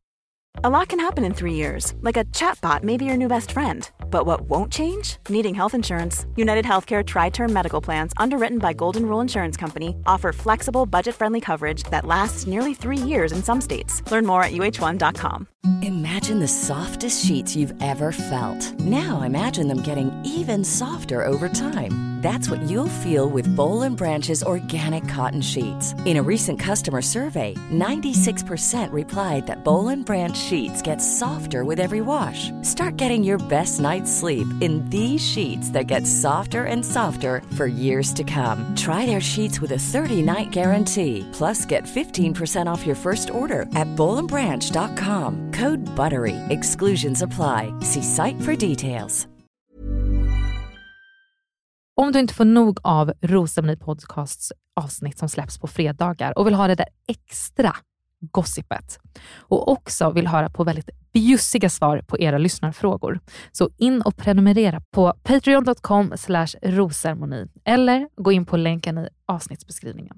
A lot can happen in three years, like a chatbot may be your new best friend. But what won't change? Needing health insurance. United Healthcare Tri Term Medical Plans, underwritten by Golden Rule Insurance Company, offer flexible, budget friendly coverage that lasts nearly three years in some states. Learn more at uh1.com. Imagine the softest sheets you've ever felt. Now imagine them getting even softer over time. That's what you'll feel with Bowl and Branch's organic cotton sheets. In a recent customer survey, 96% replied that Bowl and Branch sheets get softer with every wash. Start getting your best night's sleep in these sheets that get softer and softer for years to come. Try their sheets with a 30-night guarantee. Plus, get 15% off your first order at bowlandbranch.com. Code BUTTERY. Exclusions apply. See site for details. Om du inte får nog av Rosceremoni Podcasts avsnitt som släpps på fredagar och vill ha det där extra gossipet och också vill höra på väldigt bjussiga svar på era lyssnarfrågor. Så in och prenumerera på patreon.com rosermoni eller gå in på länken i avsnittsbeskrivningen.